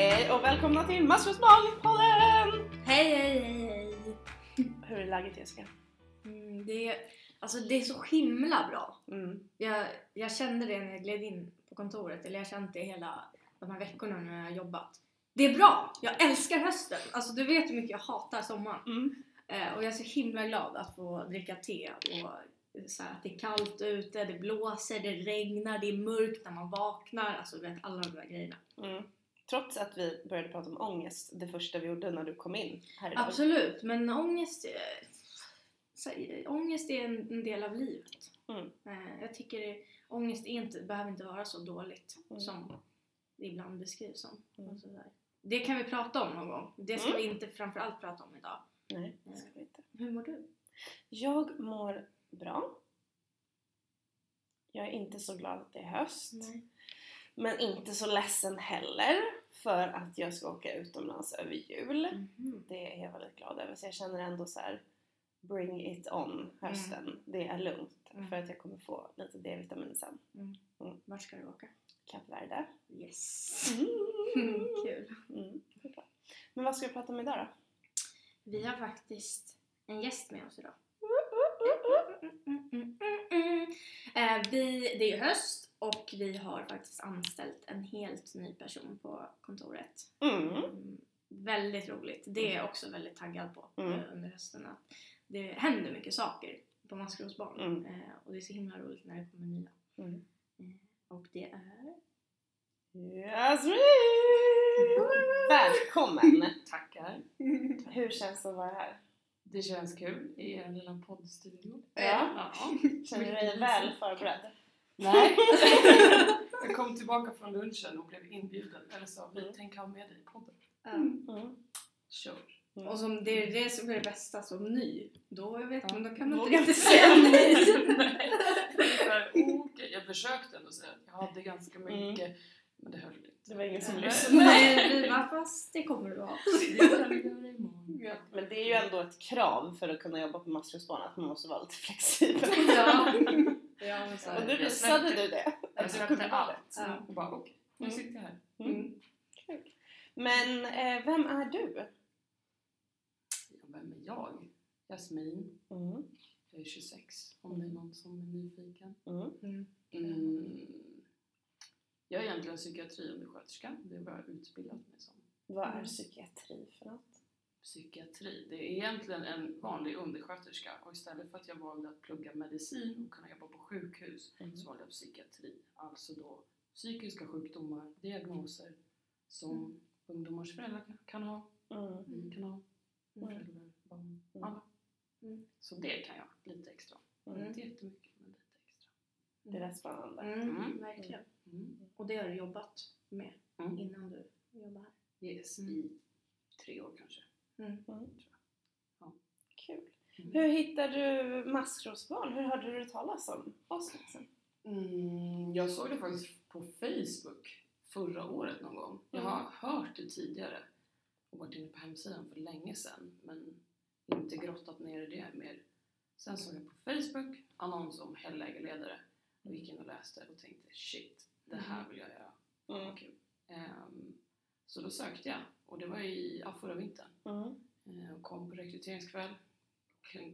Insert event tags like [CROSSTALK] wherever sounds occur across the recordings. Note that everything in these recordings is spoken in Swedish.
Hej och välkomna till Maskrosmalpodden! Hej, hej, hej, hej! Hur är läget Jessica? Mm, det, är, alltså, det är så himla bra. Mm. Jag, jag kände det när jag gled in på kontoret, eller jag har känt det hela de här veckorna när jag har jobbat. Det är bra! Jag älskar hösten! Alltså du vet hur mycket jag hatar sommaren. Mm. Eh, och jag är så himla glad att få dricka te och så här, att det är kallt ute, det blåser, det regnar, det är mörkt när man vaknar. Alltså du vet alla de där grejerna. Mm. Trots att vi började prata om ångest det första vi gjorde när du kom in här idag. Absolut, men ångest, eh, ångest är en, del av livet. Mm. Eh, jag tycker ångest inte, behöver inte vara så dåligt Mm. som det ibland beskrivs som. Mm. Sådär. Det kan vi prata om någon gång. Det ska Mm. vi inte framförallt prata om idag. Nej, det ska vi inte. Hur mår du? Jag mår bra. Jag är inte så glad att det är höst. Men inte så ledsen heller för att jag ska åka utomlands över jul. Mhm. Det är jag väldigt glad över. Så jag känner ändå så här: bring it on hösten. Det är lugnt. Mm. För att jag kommer få lite D-vitamin sen. Vart ska du åka? Kap Verde. Yes! Mm. [LAUGHS] Kul! Mm. Men vad ska vi prata om idag då? Vi har faktiskt en gäst med oss idag. Eh, vi, det är höst och vi har faktiskt anställt en helt ny person på kontoret. Mm. Mm, väldigt roligt. Det är jag också väldigt taggad på Mm. eh, under hösten. Att det händer mycket saker på Maskrosbarn Mm. eh, och det är så himla roligt när det kommer nya. Mm. Eh, och det är... Jasmin! Välkommen! Tackar. Hur känns det att vara här? Det känns kul i er lilla poddstudio. Ja. ja. Känner du dig väl förberedd? Nej. [LAUGHS] jag kom tillbaka från lunchen och blev inbjuden. Eller sa vi Mm. tänk ha med dig i podden. Mm. Kör. Mm. Och som det är det som är det bästa som ny. Då vet Ja. man, då kan man inte riktigt säga nej. [LAUGHS] Nej. Okej. Jag försökte ändå säga att jag hade ganska mycket. Men det höll inte. Det var ingen som Nej. lyssnade. Nej, vi bara, fast det kommer du ha. [LAUGHS] Ja, men det är ju ändå ett krav för att kunna jobba på Maskrosbarn att man måste vara lite flexibel. Ja. Ja men så Och. Jag visade släppte- du det. Jag släppte allt. Ja. Och bara okej, nu Mm. sitter jag här. Mm. Kul. Men eh, vem är du? Ja, vem är jag? Jasmin. Mm. Jag är 26 om det är någon som är nyfiken. Mm. Mm. Mm. Jag är egentligen psykiatriundersköterska. Det är vad jag utbildat mig som. Vad är Mm. psykiatri för något? Psykiatri, det är egentligen en vanlig undersköterska och istället för att jag valde att plugga medicin och kunna jobba på sjukhus Mm. så valde jag psykiatri. Alltså då psykiska sjukdomar, diagnoser som ungdomars föräldrar kan- ha, Mm. kan ha, Mm. föräldrar, barn, Mm. alla. Mm. Så det kan jag lite extra. Mm. Inte jättemycket, men lite extra. Det är spännande. Mm, Mm. verkligen. Mm. Och det har du jobbat med Mm. innan du jobbade här. Yes, Mm. i tre år kanske. Mm. Mm. Ja. Kul. Mm. Hur hittade du Maskrosbarn? Hur hörde du talas om oss? Liksom? Mm, jag såg det faktiskt på Facebook förra året någon gång. Jag har hört det tidigare och varit inne på hemsidan för länge sedan men inte grottat ner i det mer. Sen såg jag på Facebook annons om hellägerledare och gick in och läste och tänkte shit, det här vill jag göra. Mm. Kul. Ehm, så då sökte jag och det var i ja, förra vintern. Mm. Och kom på rekryteringskväll.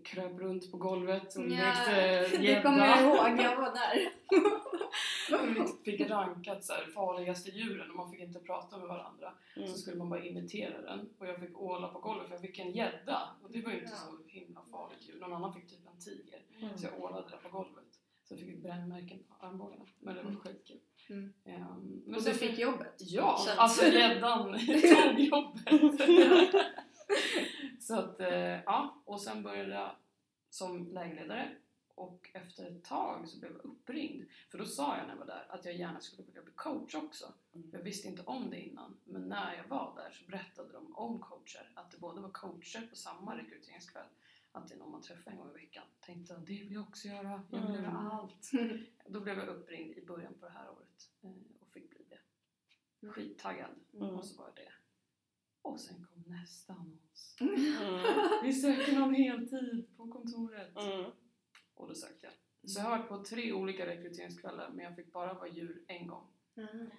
Kröp runt på golvet och Ja, lekte [LAUGHS] Det kommer jag ihåg, jag var där. Vi fick rankat så här, farligaste djuren och man fick inte prata med varandra. Mm. Så skulle man bara imitera den. Och jag fick åla på golvet för jag fick en gädda. Och det var ju inte Ja. så himla farligt djur. Någon annan fick typ en tiger. Mm. Så jag ålade där på golvet. Så jag fick brännmärken på armbågarna. Men det var Mm. skitkul. Mm. Ehm, men Och du fick jobbet. Ja, Så att- alltså gäddan [LAUGHS] tog jobbet. [LAUGHS] så att, eh, ja. Och sen började jag som lägerledare och efter ett tag så blev jag uppringd. För då sa jag när jag var där att jag gärna skulle vilja bli coach också. Mm. Jag visste inte om det innan, men när jag var där så berättade de om coacher. Att det både var coacher på samma rekryteringskväll, att det är någon man träffar en gång i veckan. Tänkte att det vill jag också göra, jag vill Mm. göra allt. [LAUGHS] Då blev jag uppringd i början på det här året eh, och fick bli det. Skittaggad. Mm. Och så var det. Och sen kom nästa annons. Mm. [LAUGHS] Vi söker någon heltid på kontoret. Mm. Och då sökte jag. Så jag har varit på tre olika rekryteringskvällar men jag fick bara vara djur en gång. Mm.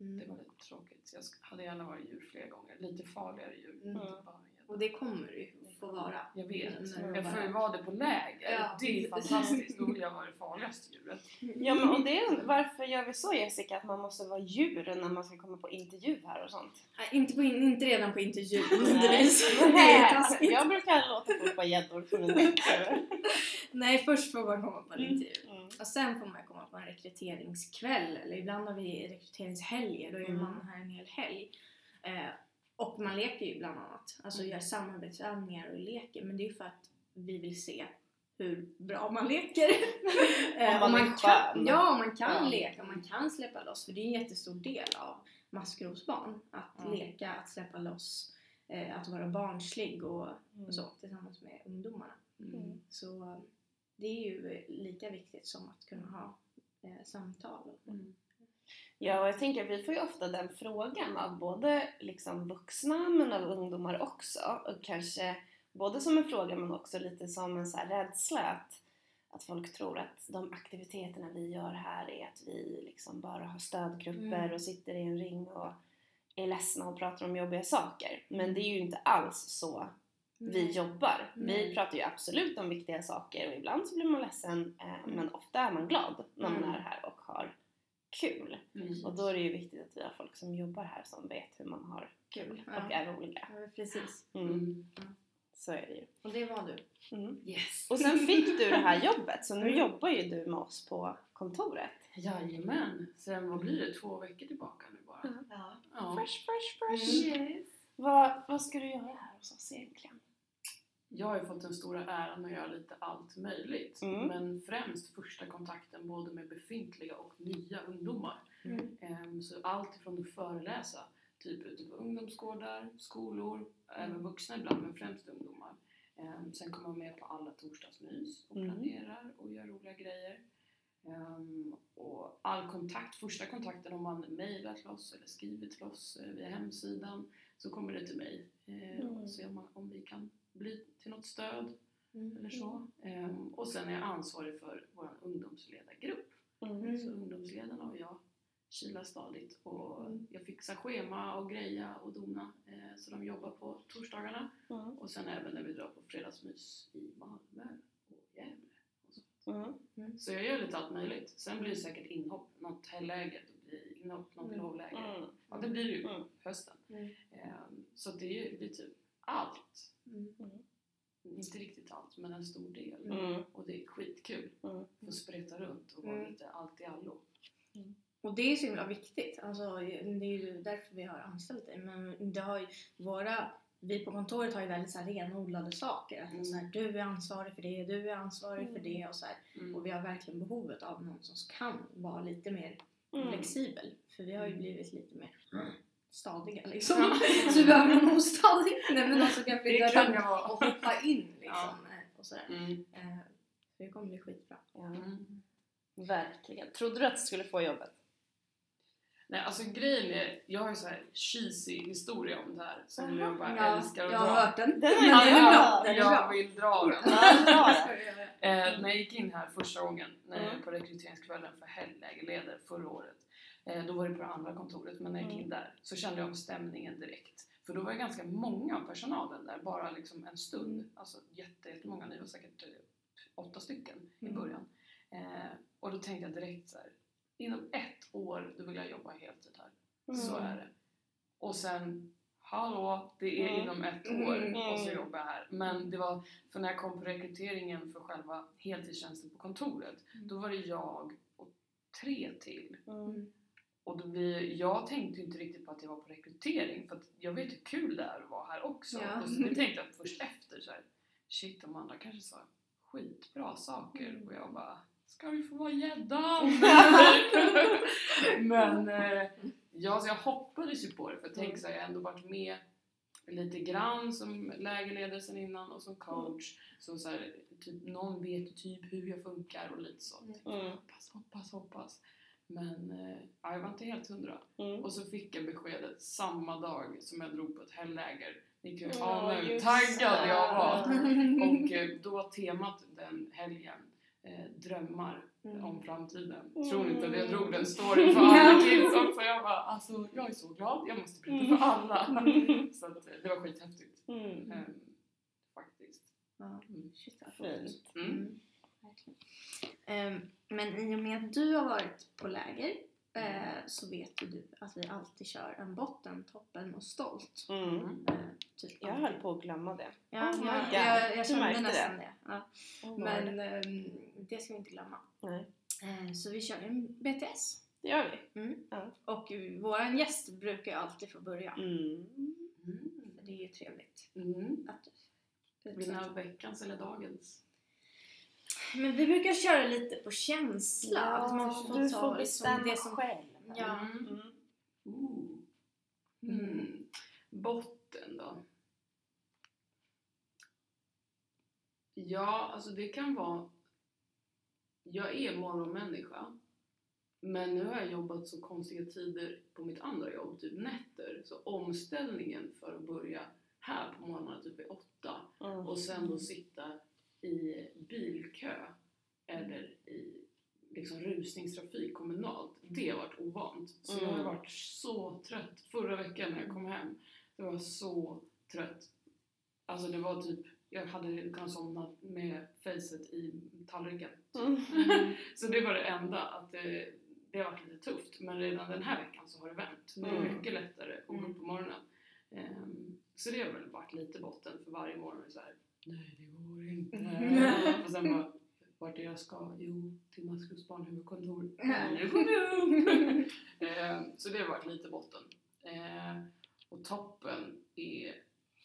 Mm. Det var lite tråkigt. Jag hade gärna varit djur fler gånger. Lite farligare djur. Mm. Inte bara. Och det kommer du ju få vara. Jag vet. När Jag får ju vara det på läger. Ja. Det är fantastiskt. Då vill jag vara det farligaste djuret. Ja men och det är, varför gör vi så Jessica? Att man måste vara djur när man ska komma på intervju här och sånt? Nej, inte, på, in- inte redan på intervjun. [LAUGHS] [LAUGHS] Nej. Taskigt. Jag brukar låta folk vara gäddor för mina [LAUGHS] intervjuer. Nej, först får man komma på en Mm. intervju. Mm. Och sen får man komma på en rekryteringskväll. Eller ibland har vi rekryteringshelger. Då är Mm. man här en hel helg. Eh, och man leker ju bland annat. Alltså Mm. gör samarbetsövningar och leker. Men det är ju för att vi vill se hur bra man leker. [LAUGHS] Eh, Om man är kan, ja, om man kan Ja. leka, om man kan släppa loss. För det är en jättestor del av maskrosbarn. Att Ja. leka, att släppa loss, eh, att vara barnslig och, Mm. och så tillsammans med ungdomarna. Mm. Så eh, det är ju lika viktigt som att kunna ha eh, samtal. Mm. Ja, och jag tänker att vi får ju ofta den frågan av både liksom vuxna men av ungdomar också. Och kanske både som en fråga men också lite som en så här rädsla att, att folk tror att de aktiviteterna vi gör här är att vi liksom bara har stödgrupper Mm. och sitter i en ring och är ledsna och pratar om jobbiga saker. Men det är ju inte alls så vi jobbar. Vi Nej. pratar ju absolut om viktiga saker och ibland så blir man ledsen eh, men ofta är man glad när man Mm. är här och har kul. Mm. Och då är det ju viktigt att vi har folk som jobbar här som vet hur man har kul Ja. och är roliga. Ja, precis. Mm. Mm. Så är det ju. Och det var du. Mm. Yes. Och sen [LAUGHS] fick du det här jobbet så nu jobbar ju du med oss på kontoret. Jajamän. Sen vad blir det? Två veckor tillbaka nu bara. Ja. Fresh, fresh, fresh! Yes. Vad, vad ska du göra här hos oss egentligen? Jag har ju fått den stora äran att göra lite allt möjligt. Mm. Men främst första kontakten både med befintliga och nya ungdomar. Mm. Ehm, Så allt ifrån att föreläsa, typ ute på ungdomsgårdar, skolor, även vuxna ibland, men främst ungdomar. Ehm, Sen kommer man med på alla torsdagsmys och Mm. planerar och gör roliga grejer. Ehm, Och all kontakt, första kontakten om man mejlar till oss eller skriver till oss eh, via hemsidan så kommer det till mig. Mm. Och ser man om vi kan bli till något stöd Mm. eller så. Ehm, Och sen är jag ansvarig för vår ungdomsledargrupp. Mm. Så ungdomsledarna och jag kilar stadigt och Mm. jag fixar schema och greja och dona eh, så de jobbar på torsdagarna Mm. och sen även när vi drar på fredagsmys i Malmö och Gävle. Och så. Mm. så jag gör lite allt möjligt. Sen blir det säkert inhopp, något blir inhopp, något Mm. lovläger. Mm. Ja, det blir ju Mm. hösten. Mm. Ehm, Så det är ju typ allt. Mm. Inte riktigt allt, men en stor del. Mm. Och det är skitkul. Mm. Få spreta runt och vara Mm. lite allt i allo. Och det är så himla viktigt. Alltså, det är ju därför vi har anställt dig. Men det har ju, våra, vi på kontoret har ju väldigt så här renodlade saker. Mm. så här, du är ansvarig för det, du är ansvarig för Mm. det. Och, så här. Mm. och vi har verkligen behovet av någon som kan vara lite mer Mm. flexibel. För vi har ju Mm. blivit lite mer stadiga liksom. [LAUGHS] så vi behöver någon ostadig. Nej men någon som kan flytta Det kan runt jag vara. och hoppa in liksom. Ja. eh, Och sådär. Mm. Eh, så det kommer bli skitbra. Ja, Mm. verkligen. Trodde du att du skulle få jobbet? Nej, alltså grejen är, jag har ju så här cheesy historia om det här som jag bara Ja, älskar att jag har dra. hört den. Den är bra. den är bra. Den är jag bra. vill dra den. Ja. [LAUGHS] Eh, när jag gick in här första gången när jag, Mm. på rekryteringskvällen för helglägerledare förra året. Eh, då var det på det andra kontoret, men när jag gick in där så kände jag av stämningen direkt. För då var det ganska många av personalen där, bara liksom en stund. Alltså jätte, jättemånga, ni var säkert eh, åtta stycken i Mm. början. Eh, och då tänkte jag direkt så här, inom ett år då vill jag jobba heltid här. Så Mm. är det. Och sen, hallå, det är Mm. inom ett år Mm. och så jobbar jag här. Men det var, för när jag kom på rekryteringen för själva heltidstjänsten på kontoret, Mm. då var det jag och tre till. Mm. Och då blir, jag tänkte inte riktigt på att jag var på rekrytering för att jag vet hur kul det är att vara här också. Ja. Och så det tänkte jag först efter så här, shit de andra kanske sa skitbra saker Mm. och jag bara Ska vi få vara gäddan? [LAUGHS] Men eh, ja, så jag hoppades ju på det för tänkte så här, jag har ändå varit med lite grann som lägerledare sen innan och som coach. Så, så här, typ, någon vet typ hur jag funkar och lite så. Jag tänkte, Mm. Hoppas, hoppas, hoppas. Men eh, ja, jag var inte helt hundra. Mm. Och så fick jag beskedet samma dag som jag drog på ett helgläger. Ni kan ju ana hur taggad jag var. [LAUGHS] Och eh, då var temat den helgen eh, drömmar Mm. om framtiden. Mm. Tror ni inte att jag drog den storyn för alla [LAUGHS] kids också? Jag bara, alltså jag är så glad, jag måste berätta för alla. Mm. [LAUGHS] Så att, eh, det var skithäftigt. Mm. Ehm, faktiskt. Ja. Shit, vad Fint. Mm. Men i och med att du har varit på läger eh, så vet ju du att vi alltid kör en botten, toppen och stolt. Mm. Eh, typ Jag höll på att glömma det. Ja, Oh my jag, God. jag, jag kände nästan det. Ja. Oh, Men ehm, det ska vi inte glömma. Nej, Eh, så vi kör en BTS. det gör vi. Mm. Ja. Och eh, våran gäst brukar ju alltid få börja. Mm. Mm. Det är ju trevligt. Mm. Att, ni ha veckans eller dagens? Men vi brukar köra lite på känsla. att man får du ta får bestämma det som... själv. Ja. Mm. Mm. Mm. Botten då? Ja, alltså det kan vara... Jag är morgonmänniska. Men nu har jag jobbat så konstiga tider på mitt andra jobb, typ nätter. Så omställningen för att börja här på morgonen typ vid åtta Mm. och sen då sitta i bilkö eller i liksom rusningstrafik kommunalt. Det har varit ovant. Så jag har Mm. varit så trött. Förra veckan när jag kom hem, jag var så trött. Alltså det var typ, jag hade kunnat somna med facet i tallriken. Mm. [LAUGHS] Så det var det enda, att det, det har varit lite tufft. Men redan den här veckan så har det vänt. Nu är det Mm. mycket lättare att gå Mm. upp på morgonen. Ehm, så det har väl varit lite botten för varje morgon. Så här, Nej, det går inte. Mm. Och sen bara, vart är jag ska? Jo, till Maskrosbarns barnhuvudkontor. Mm. Nu jag upp! Ehm, så det har varit lite botten. Ehm, och toppen är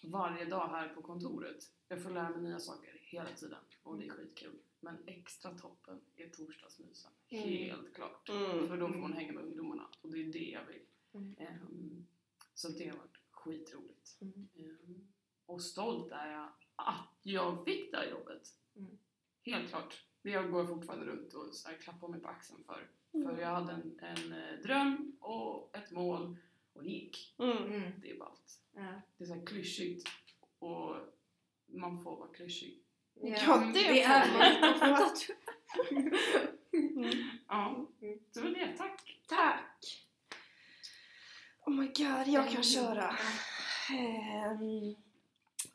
varje dag här på kontoret. Jag får lära mig nya saker hela tiden och det är skitkul. Men extra toppen är torsdagsmysen. Mm. Helt klart. Mm. För då får man hänga med ungdomarna och det är det jag vill. Mm. Ehm, så det har varit skitroligt. Mm. Ehm, och stolt är jag att jag fick det här jobbet. Mm. Helt klart. Det jag går fortfarande runt och så här klappar mig på axeln för. För jag hade en, en eh, dröm och ett mål och det gick. Mm. Mm. Det är ballt. Ja. Det är så här klyschigt och man får vara klyschig. Ja, det det får är man. [LAUGHS] Mm. Ja, Mm. så var det. Tack! Tack! Oh my god, jag kan Mm. köra. Ehm,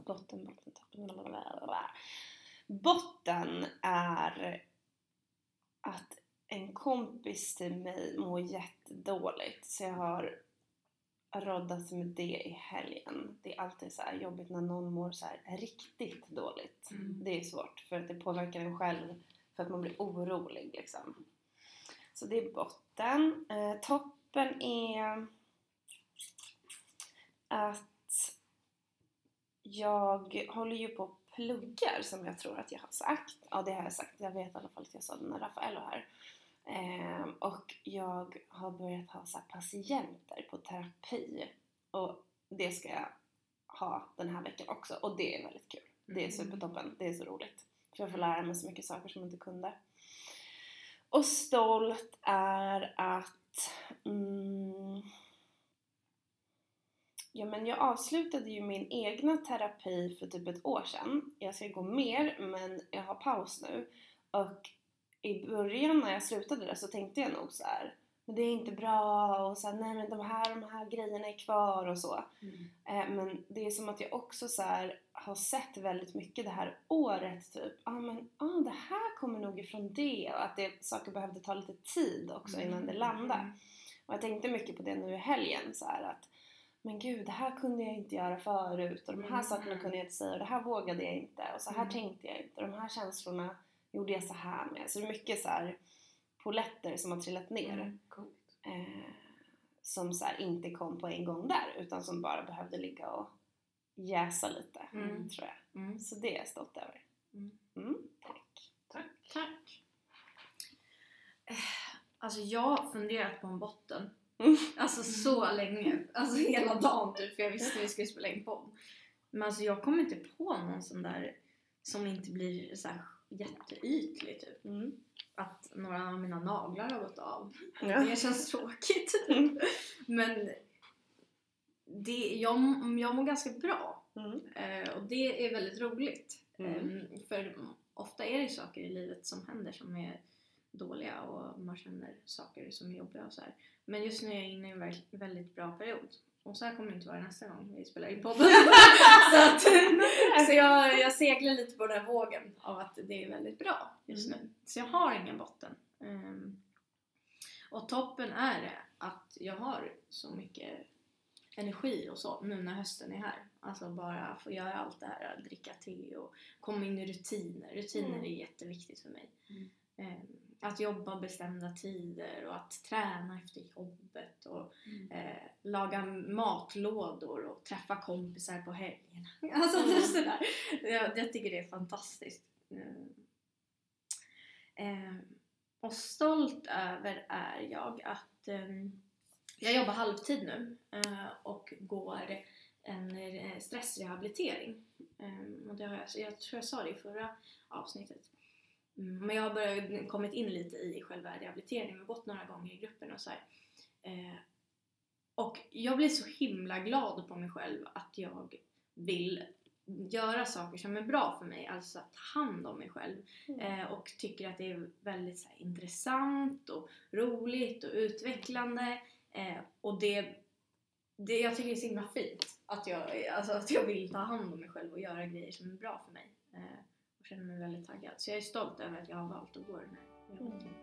botten, botten, toppen. Botten är att en kompis till mig mår jättedåligt så jag har roddat med det i helgen. Det är alltid så här jobbigt när någon mår så här riktigt dåligt. Mm. Det är svårt för att det påverkar en själv för att man blir orolig liksom. Så det är botten. Eh, toppen är att jag håller ju på och pluggar som jag tror att jag har sagt. Ja, det har jag sagt. Jag vet i alla fall att jag sa det när Rafael var här. Ehm, och jag har börjat ha så patienter på terapi. Och det ska jag ha den här veckan också. Och det är väldigt kul. Det är supertoppen. Det är så roligt. För jag får lära mig så mycket saker som jag inte kunde. Och stolt är att... Mm, ja, men jag avslutade ju min egna terapi för typ ett år sedan. Jag ska gå mer, men jag har paus nu. Och i början när jag slutade det så tänkte jag nog så här. Men det är inte bra och så här, nej men de här, de här grejerna är kvar och så. Mm. Eh, men det är som att jag också så här, har sett väldigt mycket det här året typ. Ja ah, men ah, det här kommer nog ifrån det och att det, saker behövde ta lite tid också innan det landade. Och jag tänkte mycket på det nu i helgen så här att men gud, det här kunde jag inte göra förut och de här Mm. sakerna kunde jag inte säga och det här vågade jag inte och så här Mm. tänkte jag inte och de här känslorna gjorde jag så här med. Så det är mycket så här poletter som har trillat ner Mm. Eh, som så här inte kom på en gång där utan som bara behövde ligga och jäsa lite, Mm. tror jag. Mm. Så det är jag stolt över. Mm, tack. Tack. Tack. Eh, Alltså jag har funderat på en botten. [LAUGHS] Alltså så länge. Alltså hela dagen typ. För jag visste att vi skulle spela in podd. Men alltså jag kommer inte på någon sån där som inte blir så här jätteytlig typ. Mm. Att några av mina naglar har gått av. Ja. Det känns tråkigt. Mm. Men det, jag, jag mår ganska bra. Mm. Eh, och det är väldigt roligt. Mm. Eh, för ofta är det saker i livet som händer som är dåliga och man känner saker som är jobbiga och så här. Men just nu är jag inne i en väl- väldigt bra period. Och så här kommer det inte vara nästa gång vi spelar in podden. [LAUGHS] så att, så jag, jag seglar lite på den här vågen av att det är väldigt bra just nu. Så jag har ingen botten. Ehm, och toppen är det att jag har så mycket energi och så nu när hösten är här. Alltså bara få göra allt det här, dricka te och komma in i rutiner. Rutiner Mm. är jätteviktigt för mig. Mm. Ehm, att jobba bestämda tider och att träna efter jobbet och Mm. eh, laga matlådor och träffa kompisar på helgerna. [LAUGHS] Alltså Mm. sådär. Jag, jag tycker det är fantastiskt. Mm. Ehm, och stolt över är jag att ehm, jag jobbar halvtid nu eh, och går en eh, stressrehabilitering. Och det har jag, jag tror jag sa det i förra avsnittet. Mm, men jag har börjat, kommit in lite i själva rehabiliteringen och gått några gånger i gruppen och så här. Eh, och jag blir så himla glad på mig själv att jag vill göra saker som är bra för mig, alltså att ta hand om mig själv. Eh, och tycker att det är väldigt så här, intressant och roligt och utvecklande. Eh, och det, det, jag tycker det är så himla fint att jag, alltså, att jag vill ta hand om mig själv och göra grejer som är bra för mig. Eh, känner mig väldigt taggad. Så jag är stolt över att jag har valt att gå den här rehabiliteringen.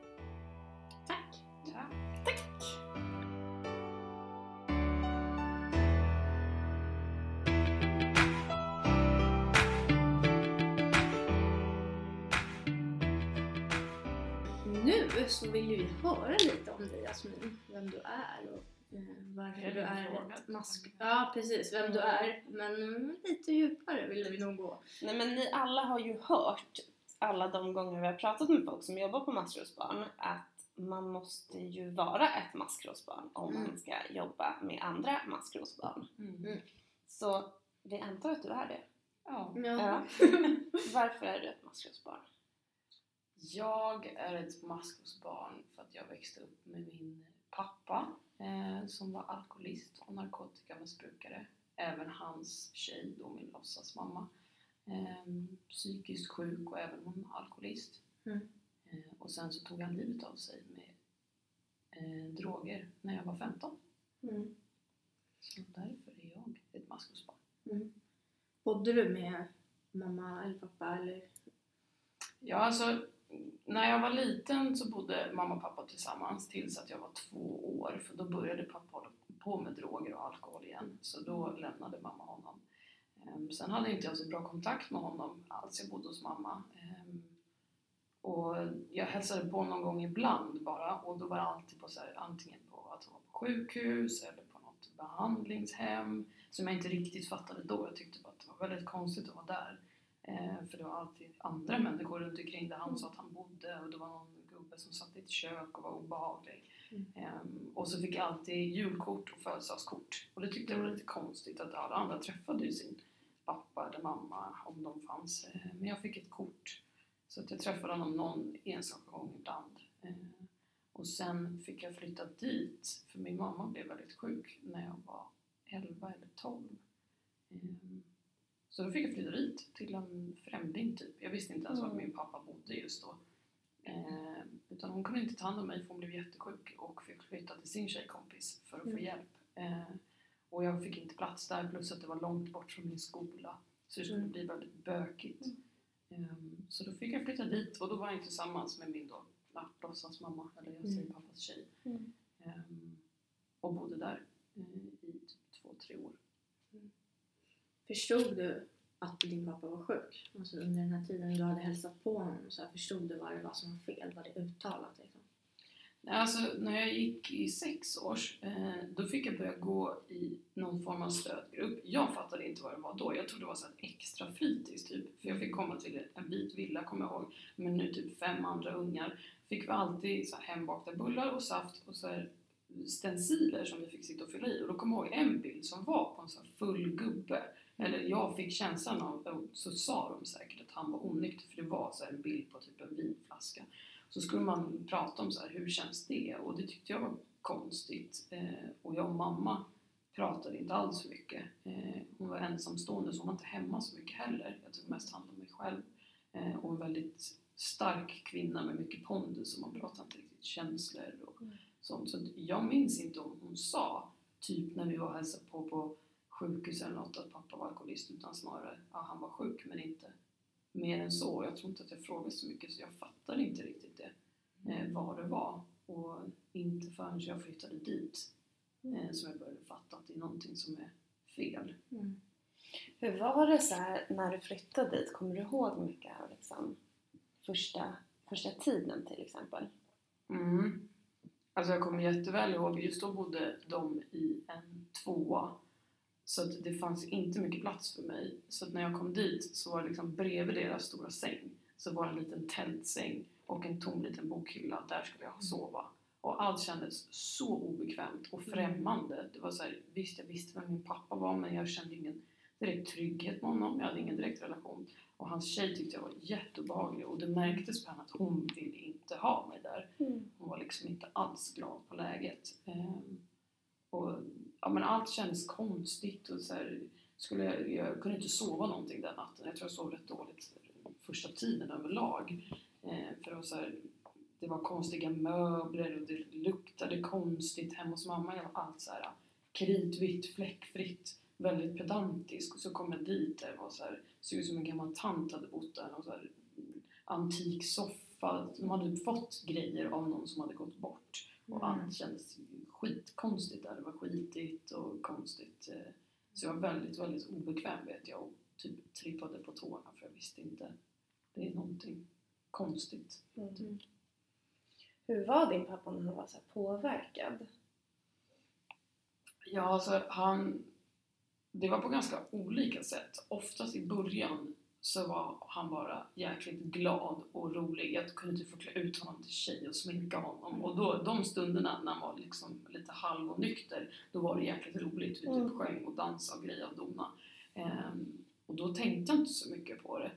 Tack! Tack. Nu så vill vi höra lite om dig Jasmin, vem du är och varför Är du är ett mask... Ja precis, vem du är. Men lite djupare vill vi nog gå. Nej men ni alla har ju hört alla de gånger vi har pratat med folk som jobbar på maskrosbarn att man måste ju vara ett maskrosbarn om Mm. man ska jobba med andra maskrosbarn. Mm. Mm. Så vi antar att du är det. Ja. Ja. [LAUGHS] Varför är du ett maskrosbarn? Jag är ett maskrosbarn för att jag växte upp med min pappa eh, som var alkoholist och narkotikamissbrukare. Även hans tjej, då min låtsasmamma, eh, psykiskt sjuk och även hon alkoholist. Mm. Eh, och sen så tog han livet av sig med eh, droger när jag var 15. Mm. Så därför är jag ett maskrosbarn. Mm. Bodde du med mamma eller pappa eller? Ja, alltså när jag var liten så bodde mamma och pappa tillsammans tills att jag var två år för då började pappa hålla på med droger och alkohol igen så då lämnade mamma honom. Ehm, Sen hade inte jag så bra kontakt med honom alls, jag bodde hos mamma. Ehm, Och jag hälsade på någon gång ibland bara och då var det alltid på så här, antingen på att han var på sjukhus eller på något behandlingshem som jag inte riktigt fattade då. Jag tyckte bara att det var väldigt konstigt att vara där. Eh, för det var alltid andra människor runt omkring där han sa att han bodde och det var någon gubbe som satt i ett kök och var obehaglig. Mm. Ehm, och så fick jag alltid julkort och födelsedagskort. Och det tyckte jag var lite konstigt att alla andra träffade ju sin pappa eller mamma om de fanns. Eh, men jag fick ett kort. Så att jag träffade honom någon enstaka gång ibland. Eh, och sen fick jag flytta dit för min mamma blev väldigt sjuk när jag var 11 eller 12. Så då fick jag flytta dit till en främling typ. Jag visste inte ens var Mm. min pappa bodde just då. Eh, utan hon kunde inte ta hand om mig för hon blev jättesjuk och fick flytta till sin tjejkompis för att få Mm. hjälp. Eh, och jag fick inte plats där plus att det var långt bort från min skola. Så det skulle Mm. bli väldigt bökigt. Ehm, så då fick jag flytta dit och då var jag tillsammans med min då ja, låtsasmamma, eller jag säger Mm. pappas tjej. Mm. Ehm, och bodde där eh, i typ två, tre år. Förstod du att din pappa var sjuk? Alltså under den här tiden du hade hälsat på honom, så här, förstod du vad det var som var fel? Var det uttalat liksom? Alltså, när jag gick i sex års, eh, då fick jag börja gå i någon form av stödgrupp. Jag fattade inte vad det var då. Jag trodde det var så här extra fritids typ. För jag fick komma till en vit villa, kommer jag ihåg, med nu typ fem andra ungar. Fick vi alltid så här hembakta bullar och saft och så här stenciler som vi fick sitta och fylla i. Och då kommer jag ihåg en bild som var på en så här full gubbe. Eller jag fick känslan av, och så sa de säkert att han var onykter för det var så en bild på typ en vinflaska. Så skulle man prata om så här, hur känns det? Och det tyckte jag var konstigt. Eh, och jag och mamma pratade inte alls så mycket. Eh, hon var ensamstående så hon var inte hemma så mycket heller. Jag tog mest hand om mig själv. Eh, och en väldigt stark kvinna med mycket pondus och man pratar inte riktigt känslor och Mm. sånt. Så jag minns inte om hon sa, typ när vi var och hälsade på på sjukhus eller något, att pappa var alkoholist utan snarare, ja han var sjuk men inte mer än så. Jag tror inte att jag frågade så mycket så jag fattade inte riktigt det, eh, vad det var. Och inte förrän jag flyttade dit eh, som jag började fatta att det är någonting som är fel. Mm. Hur var det så här när du flyttade dit? Kommer du ihåg mycket av liksom, första, första tiden till exempel? Mm. Alltså jag kommer jätteväl ihåg, just då bodde de i en tvåa. Så det fanns inte mycket plats för mig. Så när jag kom dit så var det liksom bredvid deras stora säng så var det en liten tältsäng och en tom liten bokhylla. Där skulle jag sova. Och allt kändes så obekvämt och främmande. Det var så här, visst, jag visste vem min pappa var men jag kände ingen direkt trygghet med honom. Jag hade ingen direkt relation. Och hans tjej tyckte jag var jätteobehaglig och det märktes på henne att hon ville inte ha mig där. Hon var liksom inte alls glad på läget. Ehm, och, ja, men allt kändes konstigt och så här, skulle jag, jag kunde inte sova någonting den natten. Jag tror jag sov rätt dåligt första tiden överlag. Ehm, för det, var så här, det var konstiga möbler och det luktade konstigt hemma hos mamma. Jag var allt så här kritvitt, fläckfritt, väldigt pedantisk. Och så kom jag dit där var så här, såg ut som en gammal tant hade bott där. Och så här, antik soffa. De hade fått grejer av någon som hade gått bort. Och Mm. allt kändes skitkonstigt där. Det var skitigt och konstigt. eh. Så jag var väldigt, väldigt obekväm vet jag och typ trippade på tårna för jag visste inte. Det är någonting konstigt. Mm. Hur var din pappa när han var så påverkad? Ja, alltså han... Det var på ganska olika sätt. Oftast i början så var han bara jäkligt glad och rolig. Jag kunde typ få klä ut honom till tjej och sminka honom. Och då, de stunderna när han var liksom lite halv och nykter, då var det jäkligt roligt. Vi typ Mm. sjöng och dansade och grejade och dona. Ehm, och då tänkte jag inte så mycket på det.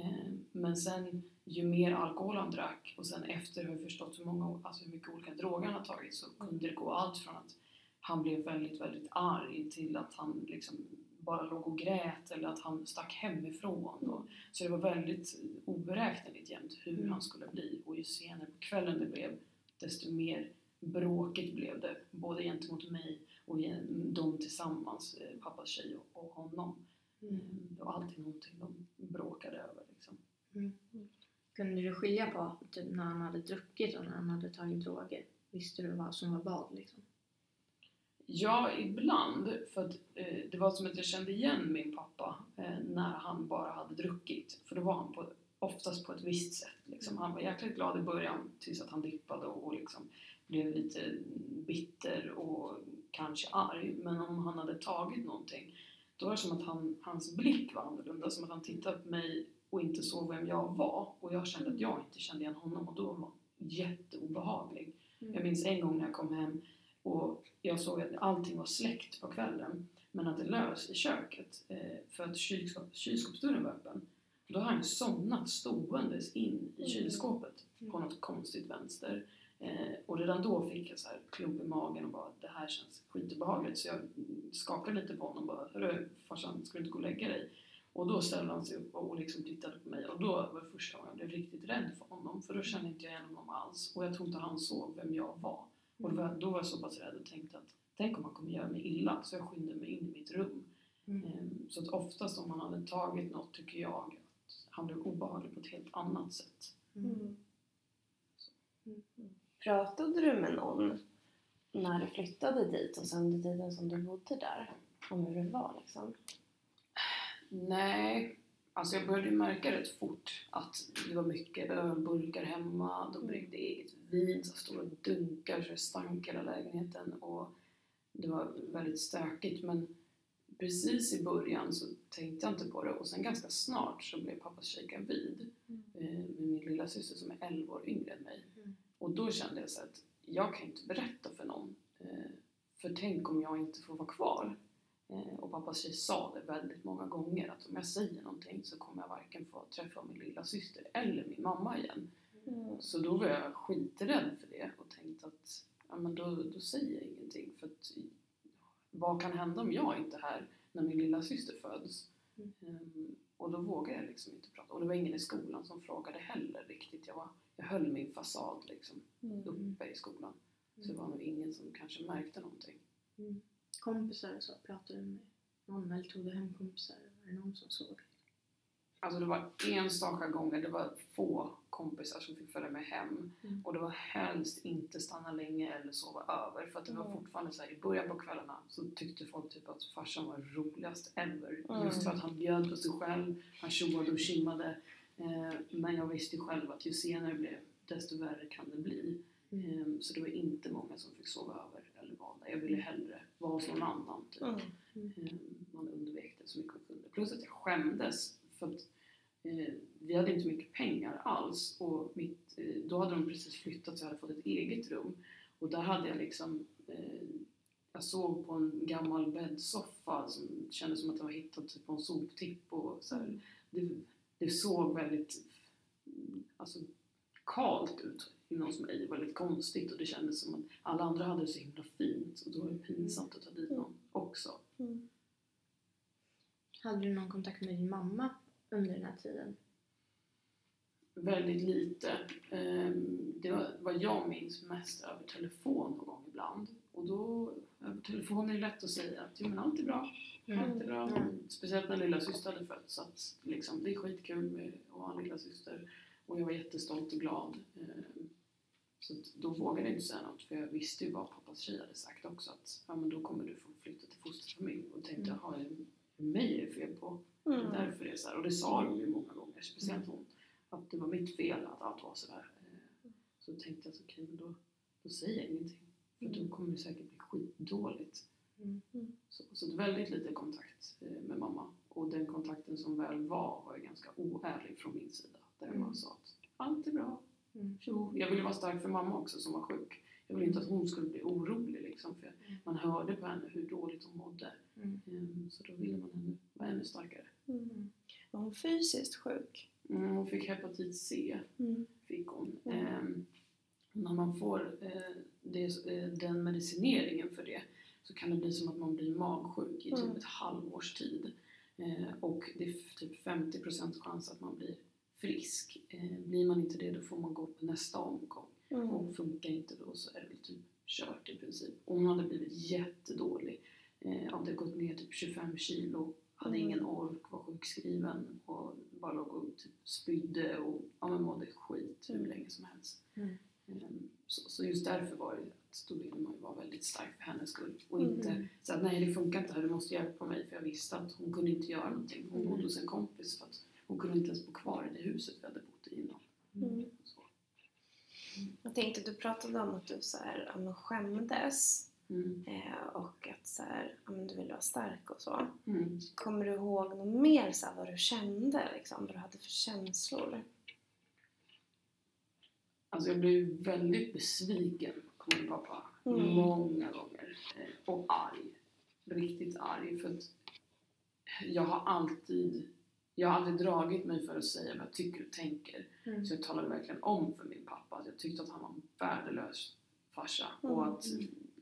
Ehm, men sen ju mer alkohol han drack och sen efter har jag förstått hur, många, alltså hur mycket olika droger han har tagit så kunde det gå allt från att han blev väldigt, väldigt arg till att han liksom bara låg och grät eller att han stack hemifrån. Och, så det var väldigt oberäkneligt jämt hur Mm. han skulle bli. Och ju senare på kvällen det blev, desto mer bråkigt blev det. Både gentemot mig och de tillsammans, eh, pappas tjej och, och honom. Mm. Det var alltid någonting de bråkade över. Liksom. Kunde du skilja på typ, när han hade druckit och när han hade tagit droger? Visste du vad som var vad liksom? Ja, ibland. För att, eh, det var som att jag kände igen min pappa eh, när han bara hade druckit. För då var han på, oftast på ett visst sätt. Liksom. Han var jäkligt glad i början tills att han dippade och, och liksom blev lite bitter och kanske arg. Men om han hade tagit någonting då var det som att han, hans blick var annorlunda. Som att han tittade på mig och inte såg vem jag var. Och jag kände att jag inte kände igen honom och då var han jätteobehaglig. Jag minns en gång när jag kom hem och jag såg att allting var släckt på kvällen men hade lös i köket eh, för att kylskåp, kylskåpsdörren var öppen. Då har han somnat ståendes in i Mm. kylskåpet på något konstigt vänster. Eh, och redan då fick jag så här klump i magen och bara det här känns skitobehagligt så jag skakade lite på honom och bara Hörru farsan, ska du inte gå och lägga dig? Och då ställde han sig upp och liksom tittade på mig och då var det första gången jag blev riktigt rädd för honom för då kände inte jag igen honom alls och jag tror inte han såg vem jag var. Och då var, då var jag så pass rädd och tänkte att tänk om han kommer göra mig illa så jag skyndade mig in i mitt rum. Mm. Ehm, Så att oftast om han hade tagit något tycker jag att han blev obehaglig på ett helt annat sätt. Mm. Pratade du med någon när du flyttade dit och sen under tiden som du bodde där? Om hur det var liksom? Nej, alltså jag började märka rätt fort att det var mycket ölburkar hemma, de bryggde eget vin, så stora dunkar så det stank hela lägenheten och det var väldigt stökigt men precis i början så tänkte jag inte på det och sen ganska snart så blev pappas tjej gravid Mm. eh, med min lilla syster som är 11 år yngre än mig. Mm. Och då kände jag så att jag kan inte berätta för någon eh, för tänk om jag inte får vara kvar. Eh, och pappas tjej sa det väldigt många gånger att om jag säger någonting så kommer jag varken få träffa min lilla syster eller min mamma igen. Mm. Så då var jag skiträdd för det och tänkte att ja, men då, då säger jag ingenting. För att, vad kan hända om jag inte är här när min lilla syster föds? Mm. Ehm, och då vågade jag liksom inte prata. Och det var ingen i skolan som frågade heller riktigt. Jag, var, jag höll min fasad liksom Mm. uppe i skolan. Så det var nog ingen som kanske märkte någonting. Kompisar och så, pratade du med någon eller tog du hem kompisar? Var det någon som såg? Alltså det var enstaka gånger, det var få kompisar som fick följa med hem. Mm. Och det var helst inte stanna länge eller sova över. För att det var Mm. fortfarande så här, i början på kvällarna så tyckte folk typ att farsan var roligast ever. Mm. Just för att han bjöd på sig själv, han tjoade och kimmade. Eh, men jag visste själv att ju senare det blev, desto värre kan det bli. Eh, så det var inte många som fick sova över eller vara där. Jag ville hellre vara hos någon annan. Typ. Mm. Eh, man undvek det så mycket man kunde. Plus att jag skämdes för att eh, vi hade inte mycket pengar alls och mitt, eh, då hade de precis flyttat så jag hade fått ett eget rum. Och där hade jag liksom eh, jag sov på en gammal bäddsoffa som kändes som att den var hittad typ på en soptipp och så här. Det, det såg väldigt mm, alltså, kalt ut inom mig, väldigt konstigt och det kändes som att alla andra hade det så himla fint och då var det pinsamt att ta dit någon också. Mm. Hade du någon kontakt med din mamma under den här tiden? Väldigt lite. Ehm, Det var vad jag minns mest över telefon någon gång ibland. Och då, över telefon är det lätt att säga att jo, men allt är bra, allt är bra. Mm. Speciellt när lilla syster hade fötts. Att liksom, det är skitkul med att ha en lilla syster. Och jag var jättestolt och glad. Så att då vågade jag inte säga något för jag visste ju vad pappas tjej hade sagt också att ja, men då kommer du få flytta till fosterfamilj. Och tänkte Mm. jaha, mig är det fel på? Det är Mm. därför det är så här. Och det sa de ju många gånger, speciellt hon. Att det var mitt fel att allt var sådär. Så tänkte jag så okej, men då, då säger jag ingenting. För då kommer det säkert bli skitdåligt. Mm. Så, så det är väldigt lite kontakt eh, med mamma. Och den kontakten som väl var var ju ganska oärlig från min sida. Där jag Mm. bara sa att allt är bra. Mm. Jo, jag ville vara stark för mamma också som var sjuk. Jag ville inte att hon skulle bli orolig liksom. För Mm. man hörde på henne hur dåligt hon mådde. Mm. Eh, Så då ville man ännu, vara ännu starkare. Mm. Var hon fysiskt sjuk? Mm, hon fick hepatit C. Mm. Fick hon. Mm. Ehm, när man får eh, det, eh, den medicineringen för det så kan det bli som att man blir magsjuk i typ Mm. ett halvårs tid. Eh, och det är typ 50% chans att man blir frisk. Eh, blir man inte det då får man gå på nästa omgång. Mm. Och funkar inte då så är det väl typ kört i princip. Och hon hade blivit jättedålig. Eh, hade gått ner typ 25 kilo, hade Mm. ingen ork, var sjukskriven och bara låg och typ spydde och ja, men mådde skit hur Mm. länge som helst. Mm. Ehm, Så, så just därför var det att då ville man ju vara väldigt stark för hennes skull. Och Mm. inte så att nej det funkar inte här, du måste hjälpa mig. För jag visste att hon kunde inte göra någonting. Hon Mm. bodde hos en kompis för att hon kunde inte ens bo kvar i det huset vi hade bott i innan. Mm. Jag tänkte, du pratade om att du så här, ja, skämdes Mm. eh, och att så här, ja, du ville vara stark och så. Mm. Kommer du ihåg något mer så här, vad du kände? Liksom, vad du hade för känslor? Alltså jag blev väldigt besviken på min pappa. Mm. Många gånger. Eh, Och arg. Riktigt arg. För att jag har alltid jag har aldrig dragit mig för att säga vad jag tycker och tänker. Mm. Så jag talade verkligen om för min pappa att jag tyckte att han var en värdelös farsa. Mm. Och att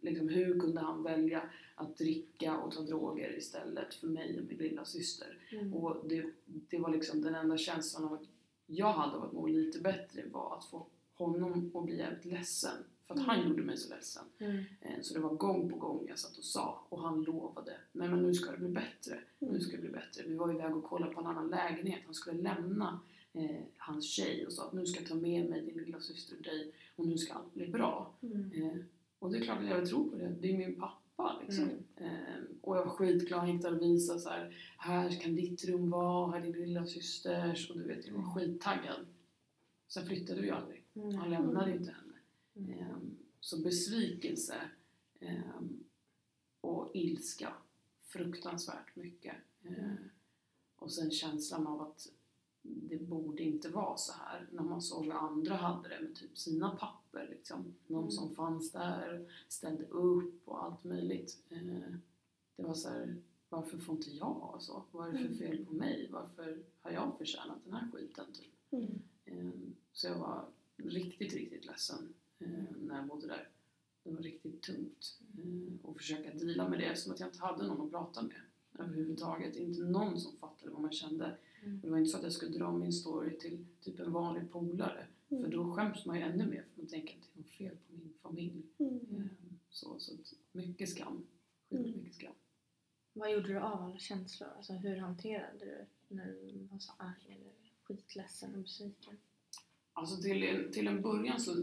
liksom, hur kunde han välja att dricka och ta droger istället för mig och min lilla syster. Mm. Och det, det var liksom den enda känslan av att jag hade av att må lite bättre var att få honom att bli jävligt ledsen. För att han Mm. gjorde mig så ledsen. Mm. Eh, Så det var gång på gång jag satt och sa och han lovade. Nej men nu ska det bli bättre. Nu ska det bli bättre. Vi var iväg och kollade på en annan lägenhet. Han skulle lämna eh, hans tjej och sa att nu ska jag ta med mig din lilla syster och dig och nu ska allt bli bra. Mm. Eh, och det är klart att jag tror på det. Det är min pappa liksom. Mm. Eh, och jag var skitglad. Han gick där och visade så här. Här kan ditt rum vara, här är din lilla systers. Och du vet, jag var Mm. skittaggad. Sen flyttade vi aldrig. Mm. Han lämnade inte henne. Ehm, Så besvikelse ehm, och ilska. Fruktansvärt mycket. Ehm, Och sen känslan av att det borde inte vara så här. När man såg hur andra hade det med typ sina papper. Liksom. Någon Mm. som fanns där, ställde upp och allt möjligt. Det var så här, varför får inte jag? Alltså, vad är det för Mm. fel på mig? Varför har jag förtjänat den här skiten? Typ? Mm. Så jag var riktigt, riktigt ledsen när jag bodde där. Det var riktigt tungt eh, att försöka deala med det som att jag inte hade någon att prata med. överhuvudtaget. Inte någon som fattade vad man kände. Mm. Det var inte så att jag skulle dra min story till typ en vanlig polare. Mm. För då skäms man ju ännu mer för man tänker att det är något fel på min familj. Mm. Ehm, Så, så mycket skam. Sjukt Mm. mycket skam. Vad gjorde du av alla känslor? Alltså hur hanterade du när du var så arg eller skitledsen och besviken? Alltså till, en- till en början så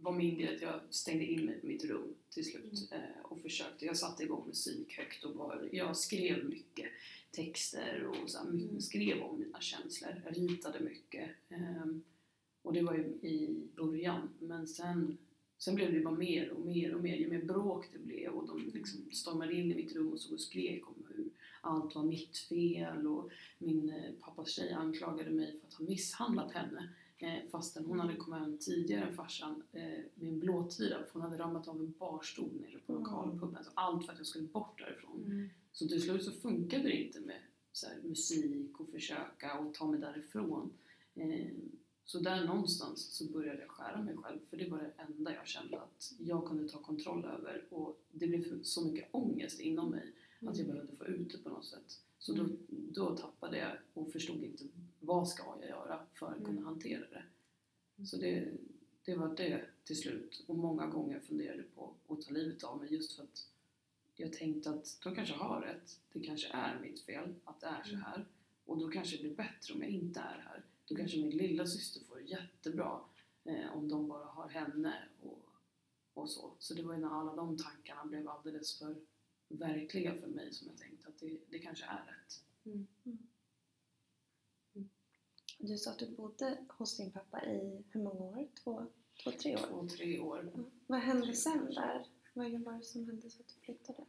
var min grej att jag stängde in mig på mitt rum till slut eh, och försökte. Jag satte igång musik högt och var, jag skrev mycket texter och så här, Mm. skrev om mina känslor. Jag ritade mycket. ehm, och det var ju i början. Men sen, sen blev det bara mer och mer och mer. Ju mer bråk det blev och de liksom stormade in i mitt rum och så och skrek om hur allt var mitt fel och min eh, pappas tjej anklagade mig för att ha misshandlat henne. Eh, fastän hon hade kommit hem tidigare än farsan eh, med en blåtira för hon hade ramlat av en barstol nere på Mm. lokalpuben. Så allt för att jag skulle bort därifrån. Mm. Så till slut så funkade det inte med så här, musik och försöka och ta mig därifrån. Eh, så där någonstans så började jag skära mig själv för det var det enda jag kände att jag kunde ta kontroll över och det blev så mycket ångest inom mig att jag behövde få ut det på något sätt. Så då, Mm. då tappade jag och förstod inte vad ska jag göra för att kunna Mm. hantera det. Så det, det var det till slut. Och många gånger funderade på att ta livet av mig just för att jag tänkte att de kanske har rätt. Det kanske är mitt fel att det är så Mm. här. Och då kanske det blir bättre om jag inte är här. Då kanske min lilla syster får det jättebra eh, om de bara har henne och, och så. Så det var ju när alla de tankarna blev alldeles för verkliga för mig som jag tänkte att det, det kanske är rätt. Du sa att du bodde hos din pappa i hur många år? Två, två tre år? Två, tre år. Ja. Vad hände sen där? Vad var det som hände så att du flyttade?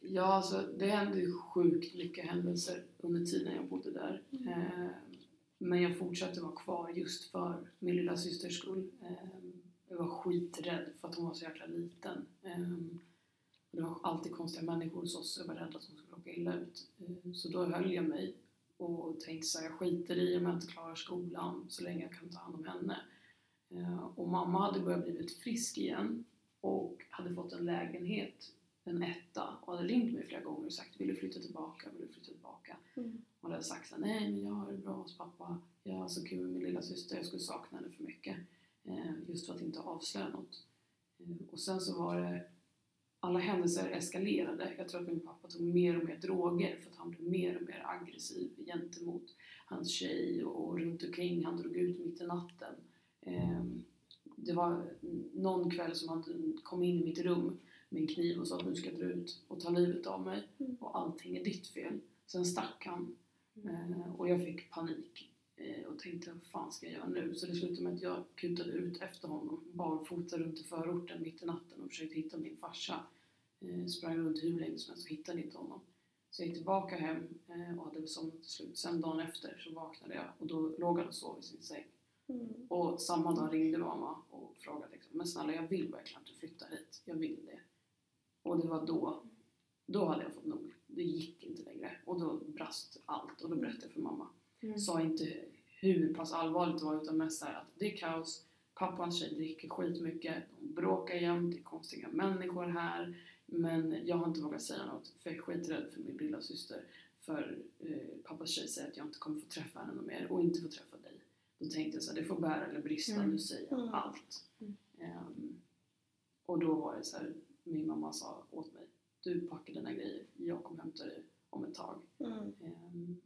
Ja, alltså det hände ju sjukt mycket händelser under tiden jag bodde där. Mm. Eh, men jag fortsatte vara kvar just för min lilla systers skull. Eh, jag var skiträdd för att hon var så jäkla liten. Eh, det var alltid konstiga människor hos oss, jag var rädd att hon skulle råka illa ut. Eh, så då höll jag mig och tänkte så här, jag skiter i om jag inte klarar skolan så länge jag kan ta hand om henne. Eh, och mamma hade börjat blivit frisk igen och hade fått en lägenhet en etta och hade ringt mig flera gånger och sagt vill du flytta tillbaka, vill du flytta tillbaka? Mm. Och hade sagt så här, nej men jag har det bra hos pappa, jag har så kul med min lilla syster, jag skulle sakna henne för mycket. Eh, just för att inte avslöja något. Eh, och sen så var det, alla händelser eskalerade. Jag tror att min pappa tog mer och mer droger för att han blev mer och mer aggressiv gentemot hans tjej och, runt omkring. Han drog ut mitt i natten. Eh, det var någon kväll som han kom in i mitt rum med en kniv och sa att nu ska jag dra ut och ta livet av mig Mm. och allting är ditt fel. Sen stack han Mm. eh, och jag fick panik och tänkte vad fan ska jag göra nu? Så det slutade med att jag kutade ut efter honom barfota runt i förorten mitt i natten och försökte hitta min farsa. Eh, sprang runt hur länge som helst och hittade inte honom. Så jag gick tillbaka hem eh, och hade väl somnat till slut. Sen dagen efter så vaknade jag och då låg han och sov i sin säng. Mm. Och samma dag ringde mamma och frågade liksom, men snälla jag vill verkligen att du flyttar hit. Jag vill det. Och det var då, då hade jag fått nog. Det gick inte längre. Och då brast allt och då berättade jag för mamma. Mm. Sa inte hur pass allvarligt det var utan mest så här att det är kaos. Pappans tjej dricker skitmycket. De bråkar jämt. Det är konstiga människor här. Men jag har inte vågat säga något för jag är skiträdd för min lilla syster. För eh, pappas tjej säger att jag inte kommer få träffa henne mer och inte få träffa dig. Då tänkte jag så här, det får bära eller brista, Mm. nu säger jag Mm. allt. Mm. Ehm, och då var det så här, min mamma sa åt mig, du packar dina grejer, jag kommer hämta dig om ett tag. Mm. Ehm,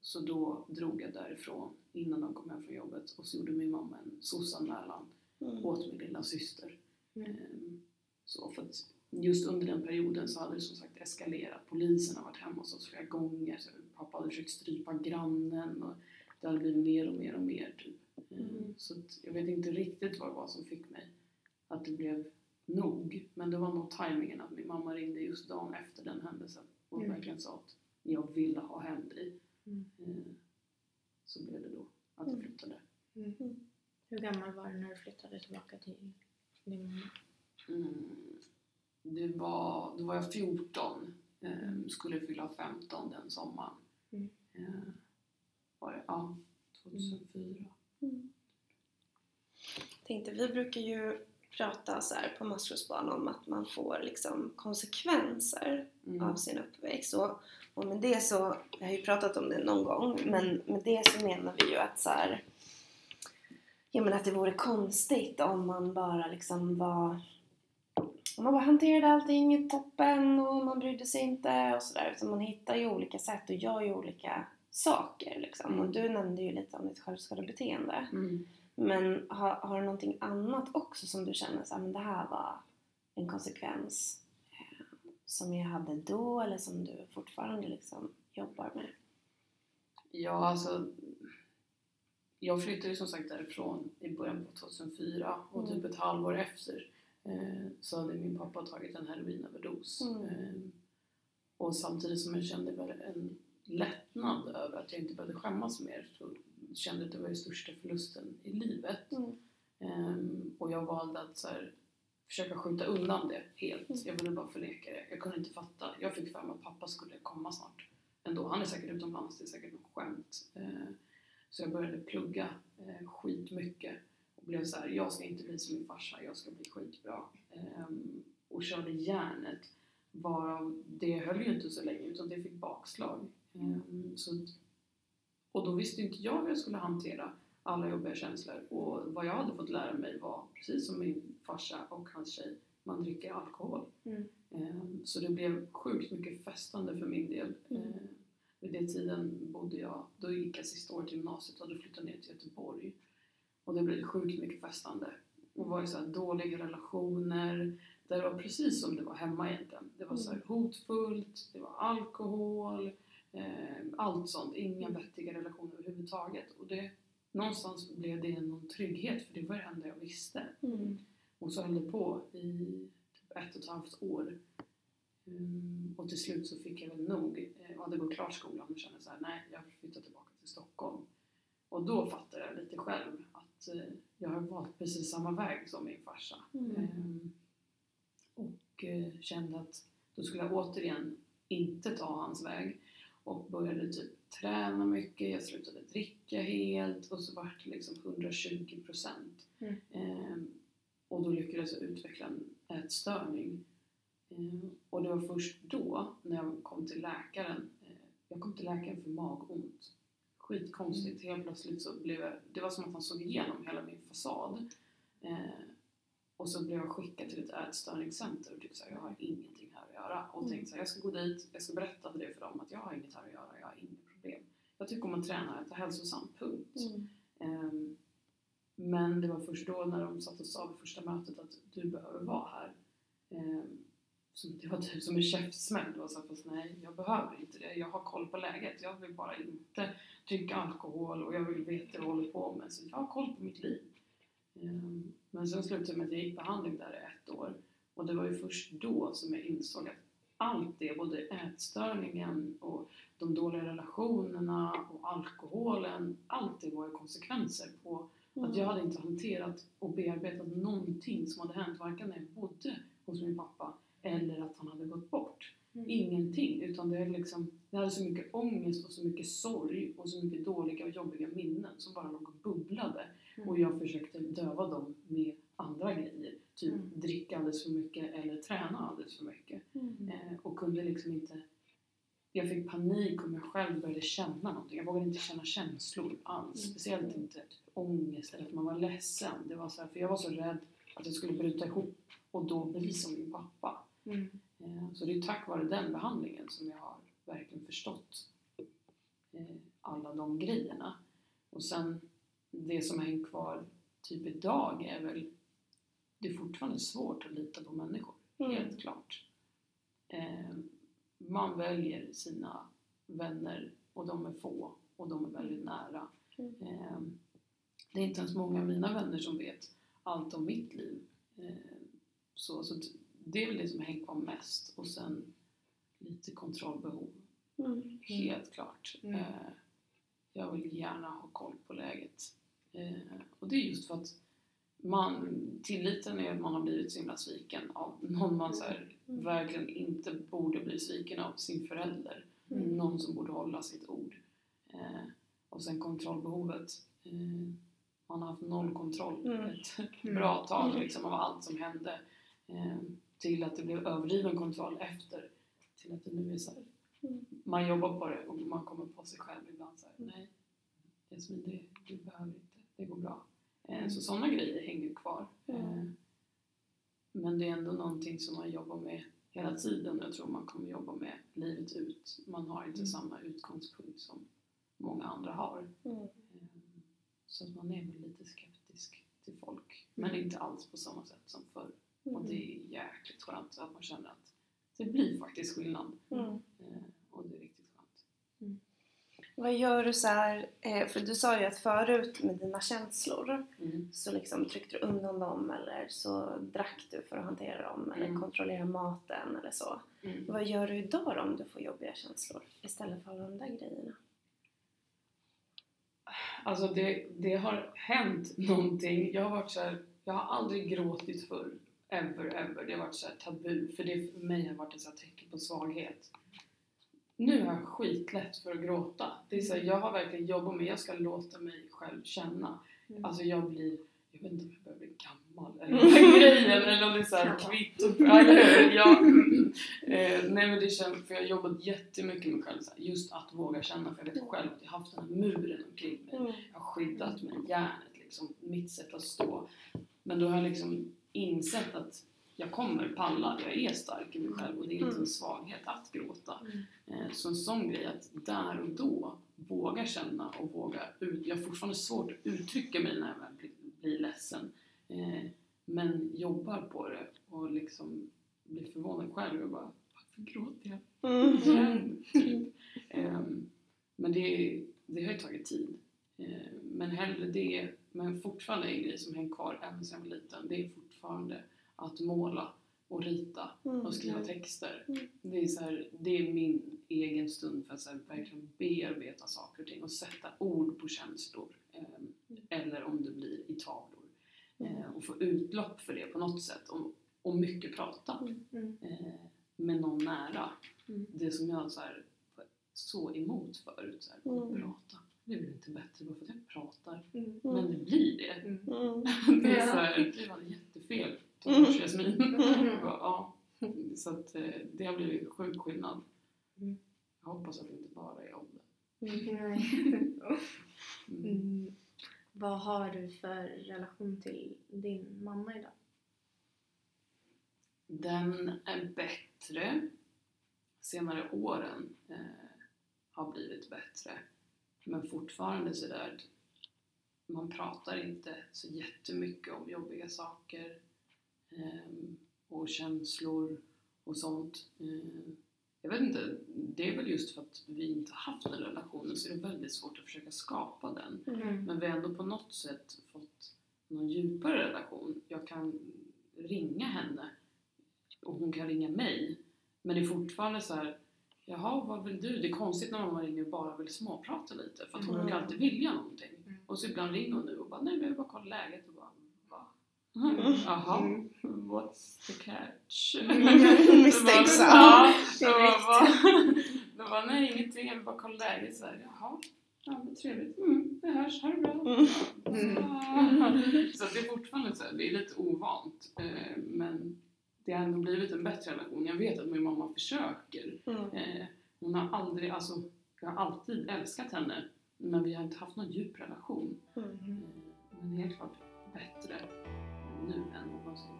så då drog jag därifrån innan de kom hem från jobbet och så gjorde min mamma en SOS-anmälan Mm. åt min lilla syster. Mm. Ehm, så för att just under den perioden så hade det som sagt eskalerat. Polisen har varit hemma hos oss flera gånger. Så pappa hade försökt strypa grannen och det hade blivit mer och mer och mer. Typ. Ehm, Mm. Så jag vet inte riktigt vad det var som fick mig att det blev nog. Men det var nog tajmingen att min mamma ringde just dagen efter den händelsen och Mm. verkligen sa att jag ville ha hem dig. Mm. Ehm, Så blev det då att jag Mm. flyttade. Hur gammal var du när du flyttade tillbaka till din mamma? Mm. Det var, då var jag 14. Eh, skulle fylla 15 den sommaren. Mm. Eh, var det? Ja, 2004. Mm. Tänkte, vi brukar ju prata så på maskrosbarn om att man får liksom konsekvenser Mm. av sin uppväxt. Och, och med det så, jag har ju pratat om det någon gång, men med det så menar vi ju att så här, ja men att det vore konstigt om man bara liksom var om man bara hanterade allting toppen och man brydde sig inte och sådär. Utan man hittar ju olika sätt och gör ju olika saker liksom. Och Mm. du nämnde ju lite om ditt självskadebeteende. Mm. Men har, har du någonting annat också som du känner så här, men det här var en konsekvens eh, som jag hade då eller som du fortfarande liksom jobbar med? Ja, alltså. Jag flyttade ju som sagt därifrån i början på 2004 och Mm. typ ett halvår efter eh, så hade min pappa tagit en heroinöverdos. Mm. Eh, och samtidigt som jag kände en lättnad över att jag inte behövde skämmas mer så kände att det var den största förlusten i livet. Mm. Ehm, och jag valde att så här, försöka skjuta undan det helt. Mm. Jag ville bara förneka det. Jag kunde inte fatta. Jag fick för mig att pappa skulle komma snart. Ändå. Han är säkert utomlands, det är säkert något skämt. Ehm, så jag började plugga eh, skitmycket och blev så här, jag ska inte bli som min farsa, jag ska bli skitbra. Ehm, och körde järnet. Varav det höll ju inte så länge utan det fick bakslag. Ehm, så, och då visste inte jag hur jag skulle hantera alla jobbiga känslor. Och vad jag hade fått lära mig var, precis som min farsa och hans tjej, man dricker alkohol. Mm. Ehm, Så det blev sjukt mycket festande för min del. Mm. Ehm, Vid den tiden bodde jag, då gick jag sista året i gymnasiet och hade flyttat ner till Göteborg. Och det blev sjukt mycket festande. Och var i så dåliga relationer. Där det var precis som det var hemma egentligen. Det var så här hotfullt, det var alkohol, allt sånt. Inga Mm. vettiga relationer överhuvudtaget. Och det, någonstans blev det någon trygghet för det var det enda jag visste. Mm. Och så höll det på i typ ett och ett halvt år. Mm, och till slut så fick jag väl nog eh, och hade gått klart skolan och kände så här, nej jag vill flytta tillbaka till Stockholm. Och då fattade jag lite själv att eh, jag har valt precis samma väg som min farsa. Mm. Ehm, och eh, kände att då skulle jag återigen inte ta hans väg. Och började typ träna mycket, jag slutade dricka helt och så vart det liksom 120 procent. Mm. Ehm, och då lyckades jag utveckla en ätstörning. Ehm, och det var först då, när jag kom till läkaren, eh, jag kom till läkaren för magont. Skitkonstigt, helt plötsligt så blev jag, det var som att han såg igenom hela min fasad. Eh, och så blev jag skickad till ett ätstörningscenter och typ såhär, jag har ingenting göra. Och Mm. tänkte såhär, jag ska gå dit, jag ska berätta för det för dem att jag har inget här att göra, jag har inga problem. Jag tycker om att träna, äta hälsosamt, punkt. Mm. Ehm, men det var först då när de satt och sa vid första mötet att du behöver vara här. Ehm, så det var typ som en käftsmäll. Det var så här, fast nej, jag behöver inte det. Jag har koll på läget. Jag vill bara inte dricka alkohol och jag vill veta vad jag håller på med. Så jag har koll på mitt liv. Ehm, men sen slutade det med att jag gick behandling där i ett år. Och det var ju först då som jag insåg att allt det, både ätstörningen och de dåliga relationerna och alkoholen, allt det var ju konsekvenser på att jag hade inte hanterat och bearbetat någonting som hade hänt, varken när jag bodde hos min pappa eller att han hade gått bort. Mm. Ingenting, utan det, är liksom, jag hade så mycket ångest och så mycket sorg och så mycket dåliga och jobbiga minnen som bara låg och bubblade. Mm. Och jag försökte döva dem med andra grejer. Typ Mm. dricka alldeles för mycket eller träna alldeles för mycket. Mm. Eh, och kunde liksom inte... Jag fick panik om jag själv började känna någonting. Jag vågade inte känna känslor alls. Mm. Speciellt inte typ, ångest eller att man var ledsen. Det var så här, för jag var så rädd att jag skulle bryta ihop och då bli som min pappa. Mm. Eh, så det är tack vare den behandlingen som jag har verkligen förstått eh, alla de grejerna. Och sen det som har hängt kvar typ idag är väl det är fortfarande svårt att lita på människor. Mm. Helt klart. Eh, man väljer sina vänner och de är få och de är väldigt nära. Mm. Eh, det är inte ens många av mina vänner som vet allt om mitt liv. Eh, så, så det är väl det som hänger kvar mest. Och sen lite kontrollbehov. Mm. Helt klart. Mm. Eh, jag vill gärna ha koll på läget. Eh, och det är just för att man, tilliten är att man har blivit så himla sviken av någon man så här, Mm. verkligen inte borde bli sviken av, sin förälder. Mm. Någon som borde hålla sitt ord. Eh, och sen kontrollbehovet. Eh, man har haft noll kontroll Mm. ett [LAUGHS] Mm. bra tag liksom, av allt som hände. Eh, till att det blev överdriven kontroll efter. Till att det nu är så här, Mm. man jobbar på det och man kommer på sig själv ibland så här, Mm. nej Jasmin det, du behöver inte, det går bra. Eh, Mm. Så sådana grejer hänger ju kvar. Mm. Men det är ändå någonting som man jobbar med hela tiden och jag tror man kommer jobba med livet ut. Man har inte Mm. samma utgångspunkt som många andra har. Mm. Eh, Så att man är väl lite skeptisk till folk. Men Mm. inte alls på samma sätt som förr. Och Mm. det är jäkligt skönt att man känner att det blir faktiskt skillnad. Mm. Och det. Vad gör du så här, eh, för du sa ju att förut med dina känslor Mm. så liksom tryckte du undan dem eller så drack du för att hantera dem eller Mm. kontrollera maten eller så. Mm. Vad gör du idag då om du får jobbiga känslor istället för alla de där grejerna? Alltså det, det har hänt någonting. Jag har varit så här, jag har aldrig gråtit förr. Ever, ever. Det har varit så här tabu. För det för mig har varit ett tecken på svaghet. Nu har jag skitlätt för att gråta. Det är så här, jag har verkligen jobbat med, jag ska låta mig själv känna. Mm. Alltså jag blir, jag vet inte om jag börjar bli gammal eller vad är grejen eller om det är såhär Gammal. kvitto. Ja, eller hur? Ja. Eh, nej men det känns, för jag har jobbat jättemycket med mig själv, så här, just att våga känna. För jag vet själv att jag har haft den här muren omkring mig. Mm. Jag har skyddat med järnet, liksom, mitt sätt att stå. Men då har jag liksom insett att jag kommer palla, jag är stark i mig själv och det är inte Mm. en svaghet att gråta. Mm. Eh, Så en sån grej att där och då våga känna och våga ut. Jag har fortfarande svårt att uttrycka mig när jag blir, ledsen. Eh, Men jobbar på det och liksom blir förvånad själv och bara varför gråter jag Mm. typ. Ehm, Men det, det har ju tagit tid. Eh, Men hellre det, men fortfarande en grej som hänger kvar även sedan jag var liten, det är fortfarande att måla och rita Mm. och skriva texter. Mm. Det, är så här, det är min egen stund för att så här, verkligen bearbeta saker och ting och sätta ord på känslor. ehm, Eller om det blir i tavlor. Mm. Eh, och få utlopp för det på något sätt. Och, och mycket prata Mm. eh, med någon nära. Det som jag så, här, så emot förut. Så här. Prata. Det blir inte bättre bara för att jag pratar. Mm. Men det blir det. Mm. [LAUGHS] Det är så här, det var jättefel. Mm. Tonårs Jasmin. Mm. [LAUGHS] Bara, ja. Så att eh, det har blivit sjuk skillnad. Mm. Jag hoppas att det inte bara är åldern. Nej. [LAUGHS] Mm. Mm. Vad har du för relation till din mamma idag? Den är bättre. Senare åren eh, har blivit bättre. Men fortfarande så där man pratar inte så jättemycket om jobbiga saker och känslor och sånt. Ehm, jag vet inte, det är väl just för att vi inte har haft den relationen så är det väldigt svårt att försöka skapa den. Mm. Men vi har ändå på något sätt fått någon djupare relation. Jag kan ringa henne och hon kan ringa mig. Men det är fortfarande så här. Jaha, vad vill du? Det är konstigt när mamma ringer och bara vill småprata lite för att hon Mm. brukar alltid vilja någonting. Mm. Och så ibland ringer hon nu och bara nej men jag vill bara kolla läget och va? Mm. Jaha, Mm. what's the catch? [LAUGHS] Mm. Misstänksam. Ja, då [LAUGHS] bara, då bara nej ingenting, jag bara kolla läget så här, jaha. Ja, men trevligt. Mm, vi hörs. Ha det bra. Mm. Mm. Så det är fortfarande så här, det är lite ovant. Eh, men det har ändå blivit en bättre relation. Jag vet att min mamma försöker. Mm. Eh, hon har aldrig, alltså, jag har alltid älskat henne. Men vi har inte haft någon djup relation. Mm. Eh, men helt klart bättre nu än någonsin.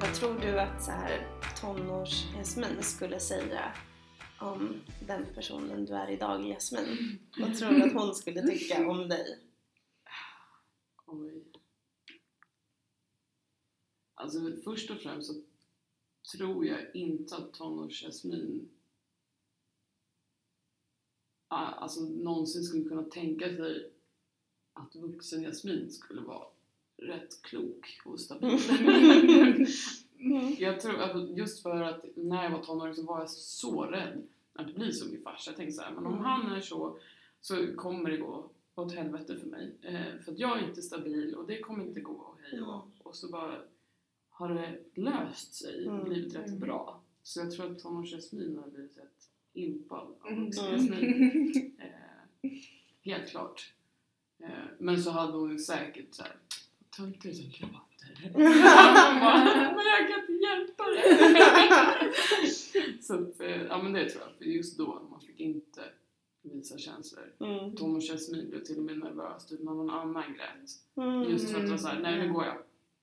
Vad tror du att så här, tonårs-Jasmin skulle säga om den personen du är idag, Jasmin? Vad tror du att hon skulle tycka om dig? Oj. Alltså först och främst så tror jag inte att tonårs-Jasmin alltså någonsin skulle kunna tänka sig att vuxen Jasmin skulle vara rätt klok och stabil. Mm. jag tror att just för att när jag var tonåring så var jag så rädd att bli som min farsa. Jag tänkte så här, men om Mm. han är så så kommer det gå åt helvete för mig. Eh, för att jag är inte stabil och det kommer inte gå och hej och, och så bara har det löst sig och Mm. blivit rätt Mm. bra. Så jag tror att tonårs Jasmin har blivit rätt impad av Mm. vuxen Mm. Jasmin. [LAUGHS] Eh, helt klart. Eh, men så hade hon säkert såhär töntig som gråter. Men jag kan inte hjälpa det. [LAUGHS] så att, eh, ja men det tror jag. För just då, man fick inte visa känslor. Mm. Tonårs Jasmin blev till och med nervös typ när någon annan grät. Mm. Just för att det var såhär, nej nu går jag.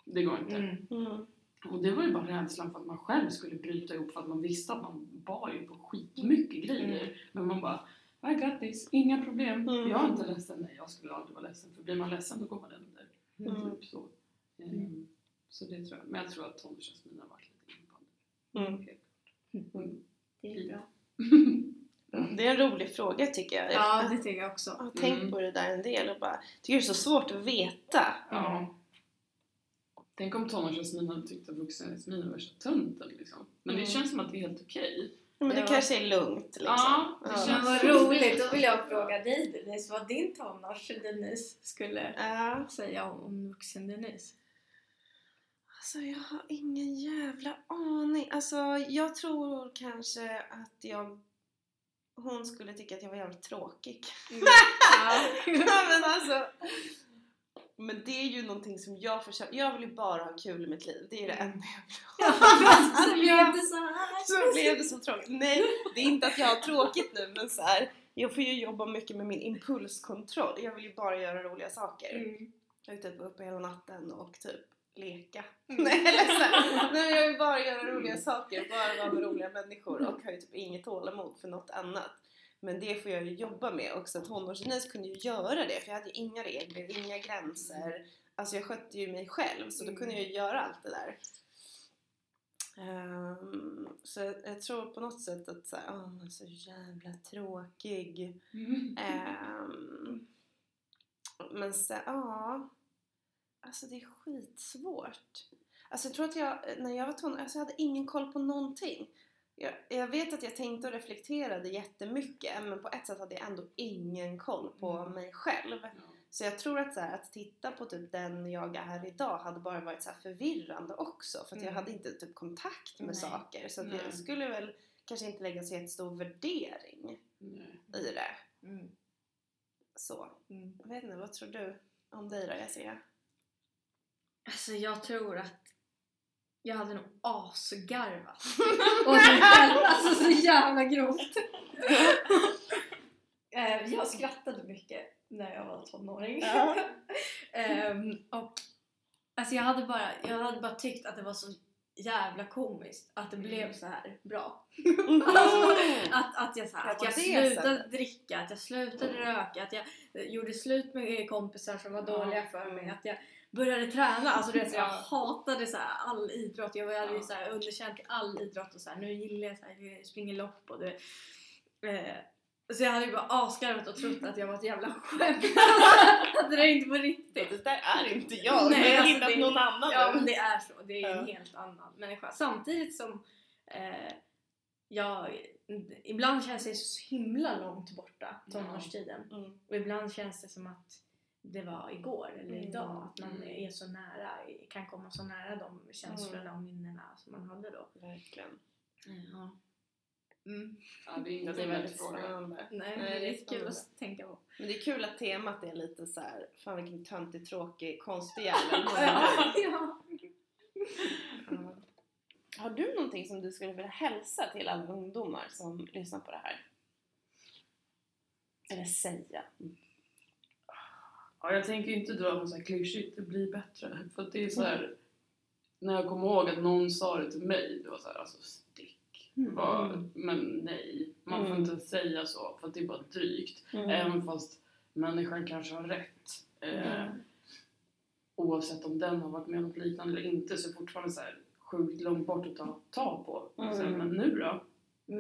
Det går inte. Mm. Mm. Och det var ju bara rädslan för att man själv skulle bryta ihop för att man visste att man bar ju på skitmycket grejer. Mm. Men man bara, I got this, inga problem. Mm. Jag är inte ledsen. Nej, jag skulle aldrig vara ledsen. För blir man ledsen då går man under. Mm. Typ så. Ehm, så det tror jag. Men jag tror att tonårs Jasmin har varit lite impad. Mm. Helt klart. Det är bra. [LAUGHS] Det är en rolig fråga tycker jag. Ja, jag det tycker jag också. har tänkt Mm. på det där en del och bara tycker det är så svårt att veta. Ja. Tänk om tonårs Jasmin hade tyckt att vuxen Jasmin var värsta tönten liksom. Men det Mm. känns som att det är helt okej. Men det Ja. kanske är lugnt liksom. Ja, det Ja. känns- vad roligt, då vill jag fråga dig Denise vad din tonårs-Denise skulle Ja. säga om, om vuxen-Denise. Alltså jag har ingen jävla aning. Alltså jag tror kanske att jag hon skulle tycka att jag var jävligt tråkig. Ja. [LAUGHS] Ja, men alltså. Men det är ju någonting som jag försöker. Jag vill ju bara ha kul i mitt liv. Det är det enda jag vill ha. Så [LAUGHS] blev det så här. Så blev det så tråkigt. Nej, det är inte att jag har tråkigt nu men så här, jag får ju jobba mycket med min impulskontroll. Jag vill ju bara göra roliga saker. Mm. Jag är typ uppe hela natten och typ leka. Mm. Nej, [LAUGHS] eller så här, [LAUGHS] nej, jag vill bara göra roliga saker, bara vara med roliga människor och har ju typ inget tålamod för något annat. Men det får jag ju jobba med också. Tonårs kunde ju göra det för jag hade ju inga regler, inga gränser. Alltså jag skötte ju mig själv så då Mm. kunde jag ju göra allt det där. Ehm, så jag, jag tror på något sätt att såhär, åh man är så jävla tråkig. Ehm, men så, ja. Alltså det är skitsvårt. Alltså jag tror att jag, när jag var tonåring, alltså jag hade ingen koll på någonting. Jag, jag vet att jag tänkte och reflekterade jättemycket men på ett sätt hade jag ändå ingen koll på Mm. mig själv. Ja. Så jag tror att, så här, att titta på typ den jag är idag hade bara varit så här förvirrande också för att jag Mm. hade inte typ kontakt med Nej. saker. Så att jag skulle väl kanske inte lägga så jättestor värdering Nej. i det. Mm. Så. Mm. Jag vet inte, vad tror du om dig då Jessica? Alltså jag tror att jag hade nog asgarvat åt mig själv. Alltså så jävla grovt. [LAUGHS] Eh, jag skrattade mycket när jag var tonåring. Ja. [LAUGHS] Ehm, och alltså jag hade, bara, jag hade bara tyckt att det var så jävla komiskt att det blev så här bra. [LAUGHS] Alltså, att, att jag, så här, att jag slutade dricka, att jag slutade röka, att jag gjorde slut med kompisar som var dåliga för mig, att jag började träna. Alltså du vet, så jag Ja. hatade så här, all idrott. Jag hade ju så här, underkänt all idrott och så här, nu gillar jag så här, jag springer lopp och det, eh, så jag hade ju bara asgarvat och trott att jag var ett jävla skämt. [LAUGHS] att det där är inte på riktigt. Det där är inte jag. Nej, jag har alltså, hittat det- någon annan Ja men det är så. Det är en Ja. helt annan människa. Samtidigt som eh, jag, ibland känns det så himla långt borta, tonårstiden. Mm. Och ibland känns det som att det var igår eller Mm. idag. Att man Mm. är så nära, kan komma så nära de känslorna och minnena som man hade då. Verkligen. Ja. Mm. Ja, det är inte det är en väldigt spännande. Nej, Nej, det det är kul att tänka på. Men det är kul att temat är lite så här, fan vilken töntig, tråkig, konstig jävel. [LAUGHS] ja. ja. Har du någonting som du skulle vilja hälsa till alla ungdomar som lyssnar på det här? Eller säga? Ja, jag tänker inte dra något så här klyschigt, det blir bättre. För att det är så här, när jag kommer ihåg att någon sa det till mig, det var så här, alltså stick. Mm. Bara, men nej, man får Mm. inte säga så för att det är bara drygt. Mm. Även fast människan kanske har rätt. Eh, Mm. Oavsett om den har varit med om något liknande eller inte så är det fortfarande så här sjukt långt bort att ta, ta på. Mm. Så, men nu då?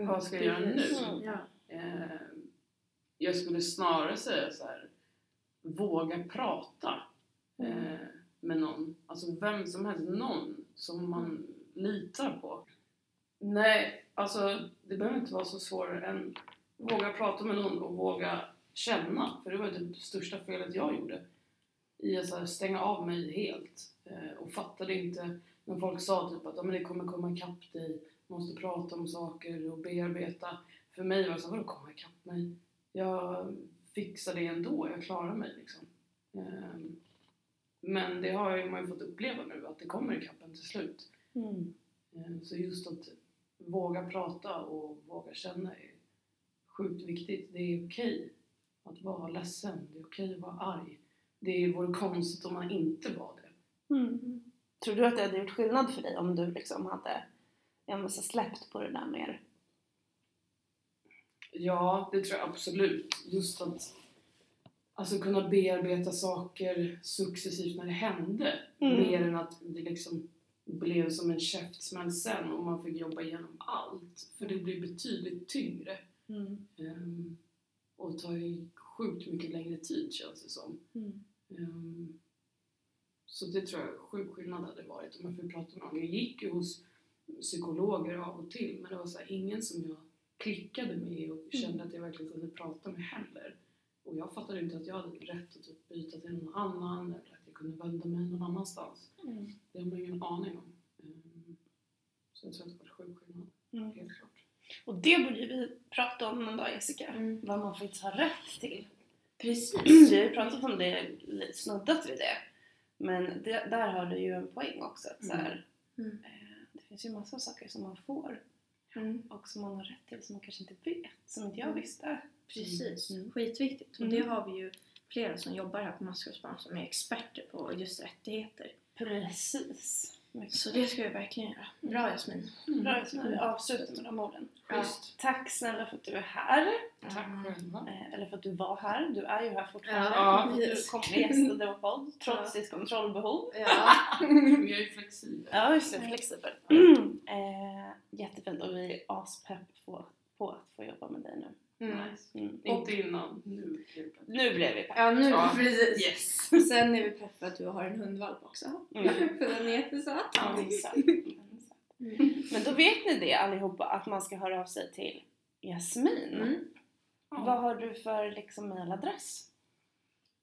Vad ska jag göra nu? Mm. Ja. Eh, jag skulle snarare säga så här. Våga prata eh, med någon. Alltså vem som helst. Någon som man litar på. Nej, alltså det behöver inte vara så svårare än våga prata med någon och våga känna. För det var det största felet jag gjorde. I att så här, stänga av mig helt. Eh, och fattade inte När folk sa typ att ja, men det kommer komma ikapp dig, måste prata om saker och bearbeta. För mig var det så vadå komma ikapp mig? Jag fixar det ändå, jag klarar mig liksom. Ehm, Men det har man ju fått uppleva nu, att det kommer ikapp en till slut. Mm. Ehm, Så just att våga prata och våga känna är sjukt viktigt. Det är okej att vara ledsen, det är okej att vara arg. Det vore konstigt om man inte var det. Mm. Tror du att det hade gjort skillnad för dig om du liksom hade ja, släppt på det där mer? Ja, det tror jag absolut. Just att alltså, kunna bearbeta saker successivt när det hände. Mm. Mer än att det liksom blev som en käftsmäll sen och man fick jobba igenom allt. För det blir betydligt tyngre. Mm. Um, och tar ju sjukt mycket längre tid känns det som. Mm. Ehm, så det tror jag sjuk skillnad hade varit om jag fick prata med någon. Jag gick ju hos psykologer av och till men det var så här, ingen som jag klickade med och kände att jag verkligen kunde prata med heller. Och jag fattade inte att jag hade rätt att typ byta till någon annan eller att jag kunde vända mig någon annanstans. Mm. Det har man ingen aning om. Ehm, så jag tror att det var sjuk skillnad, Mm. helt klart. Och det borde vi prata om en dag Jessica. Mm. Vad man faktiskt har rätt till. Precis. [CLEARS THROAT] Vi har ju pratat om det, snuddat vid det. Men det, där har du ju en poäng också. Att så här, Mm. eh, det finns ju massor av saker som man får Mm. och som man har rätt till som man kanske inte vet. Som inte jag visste. Precis, Mm. skitviktigt. Och Mm. det har vi ju flera som jobbar här på Maskrosbarn som är experter på just rättigheter. Precis. Mycket Så det ska vi verkligen göra. Bra Jasmin. bra. Jasmin. Vi avslutar med de orden. Schysst. Tack snälla för att du är här. Tack själva. Eh, Eller för att du var här. Du är ju här fortfarande. Ja, du kom och gästade vår podd [LAUGHS] trots Ja. ditt kontrollbehov. Ja. [LAUGHS] Jag är flexibel. Ja, just det. Flexibel. [CLEARS THROAT] eh, jättefint och vi är aspepp på, på att få jobba med dig nu. Mm. Nice. Mm. Inte innan, nu. Nu blev vi pepp. Ja, nu Ja. precis. Yes! Sen är vi pepp för att du har en hundvalp också. Mm. [LAUGHS] för den är jättesöt. Ja. Mm. Men då vet ni det allihopa att man ska höra av sig till Jasmin. Mm. Vad har du för liksom mailadress?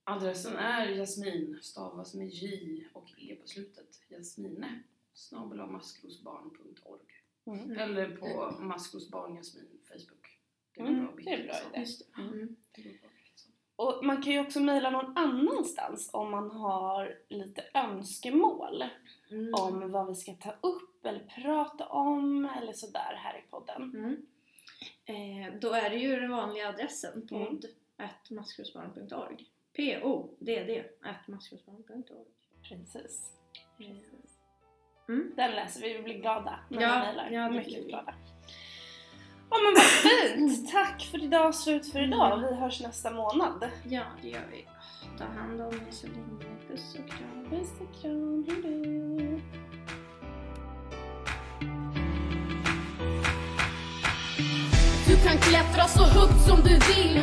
Adressen är Jasmin, stavas med J och E på slutet. Jasmine snabel maskrosbarn.org Mm. Eller på maskrosbarn Jasmin Facebook. Det är Mm, bra det är bra så. idé. Just det. Mm. Bra så. Och man kan ju också mejla någon annanstans om man har lite önskemål Mm. om vad vi ska ta upp eller prata om eller sådär här i podden. Mm. Eh, då är det ju den vanliga adressen, Mm. podd maskrosbarn.org. P-O-D-D at maskrosbarn.org. Precis. Eh, Den läser vi, vi blir glada när Ja, man mejlar. ja, Mycket glada. Ja men vad fint! Tack för idag, slut för idag. Vi hörs nästa månad. Ja, det gör vi. Ta hand om er så länge. Puss och kram. Puss och kram, hejdå! Du kan klättra så högt som du vill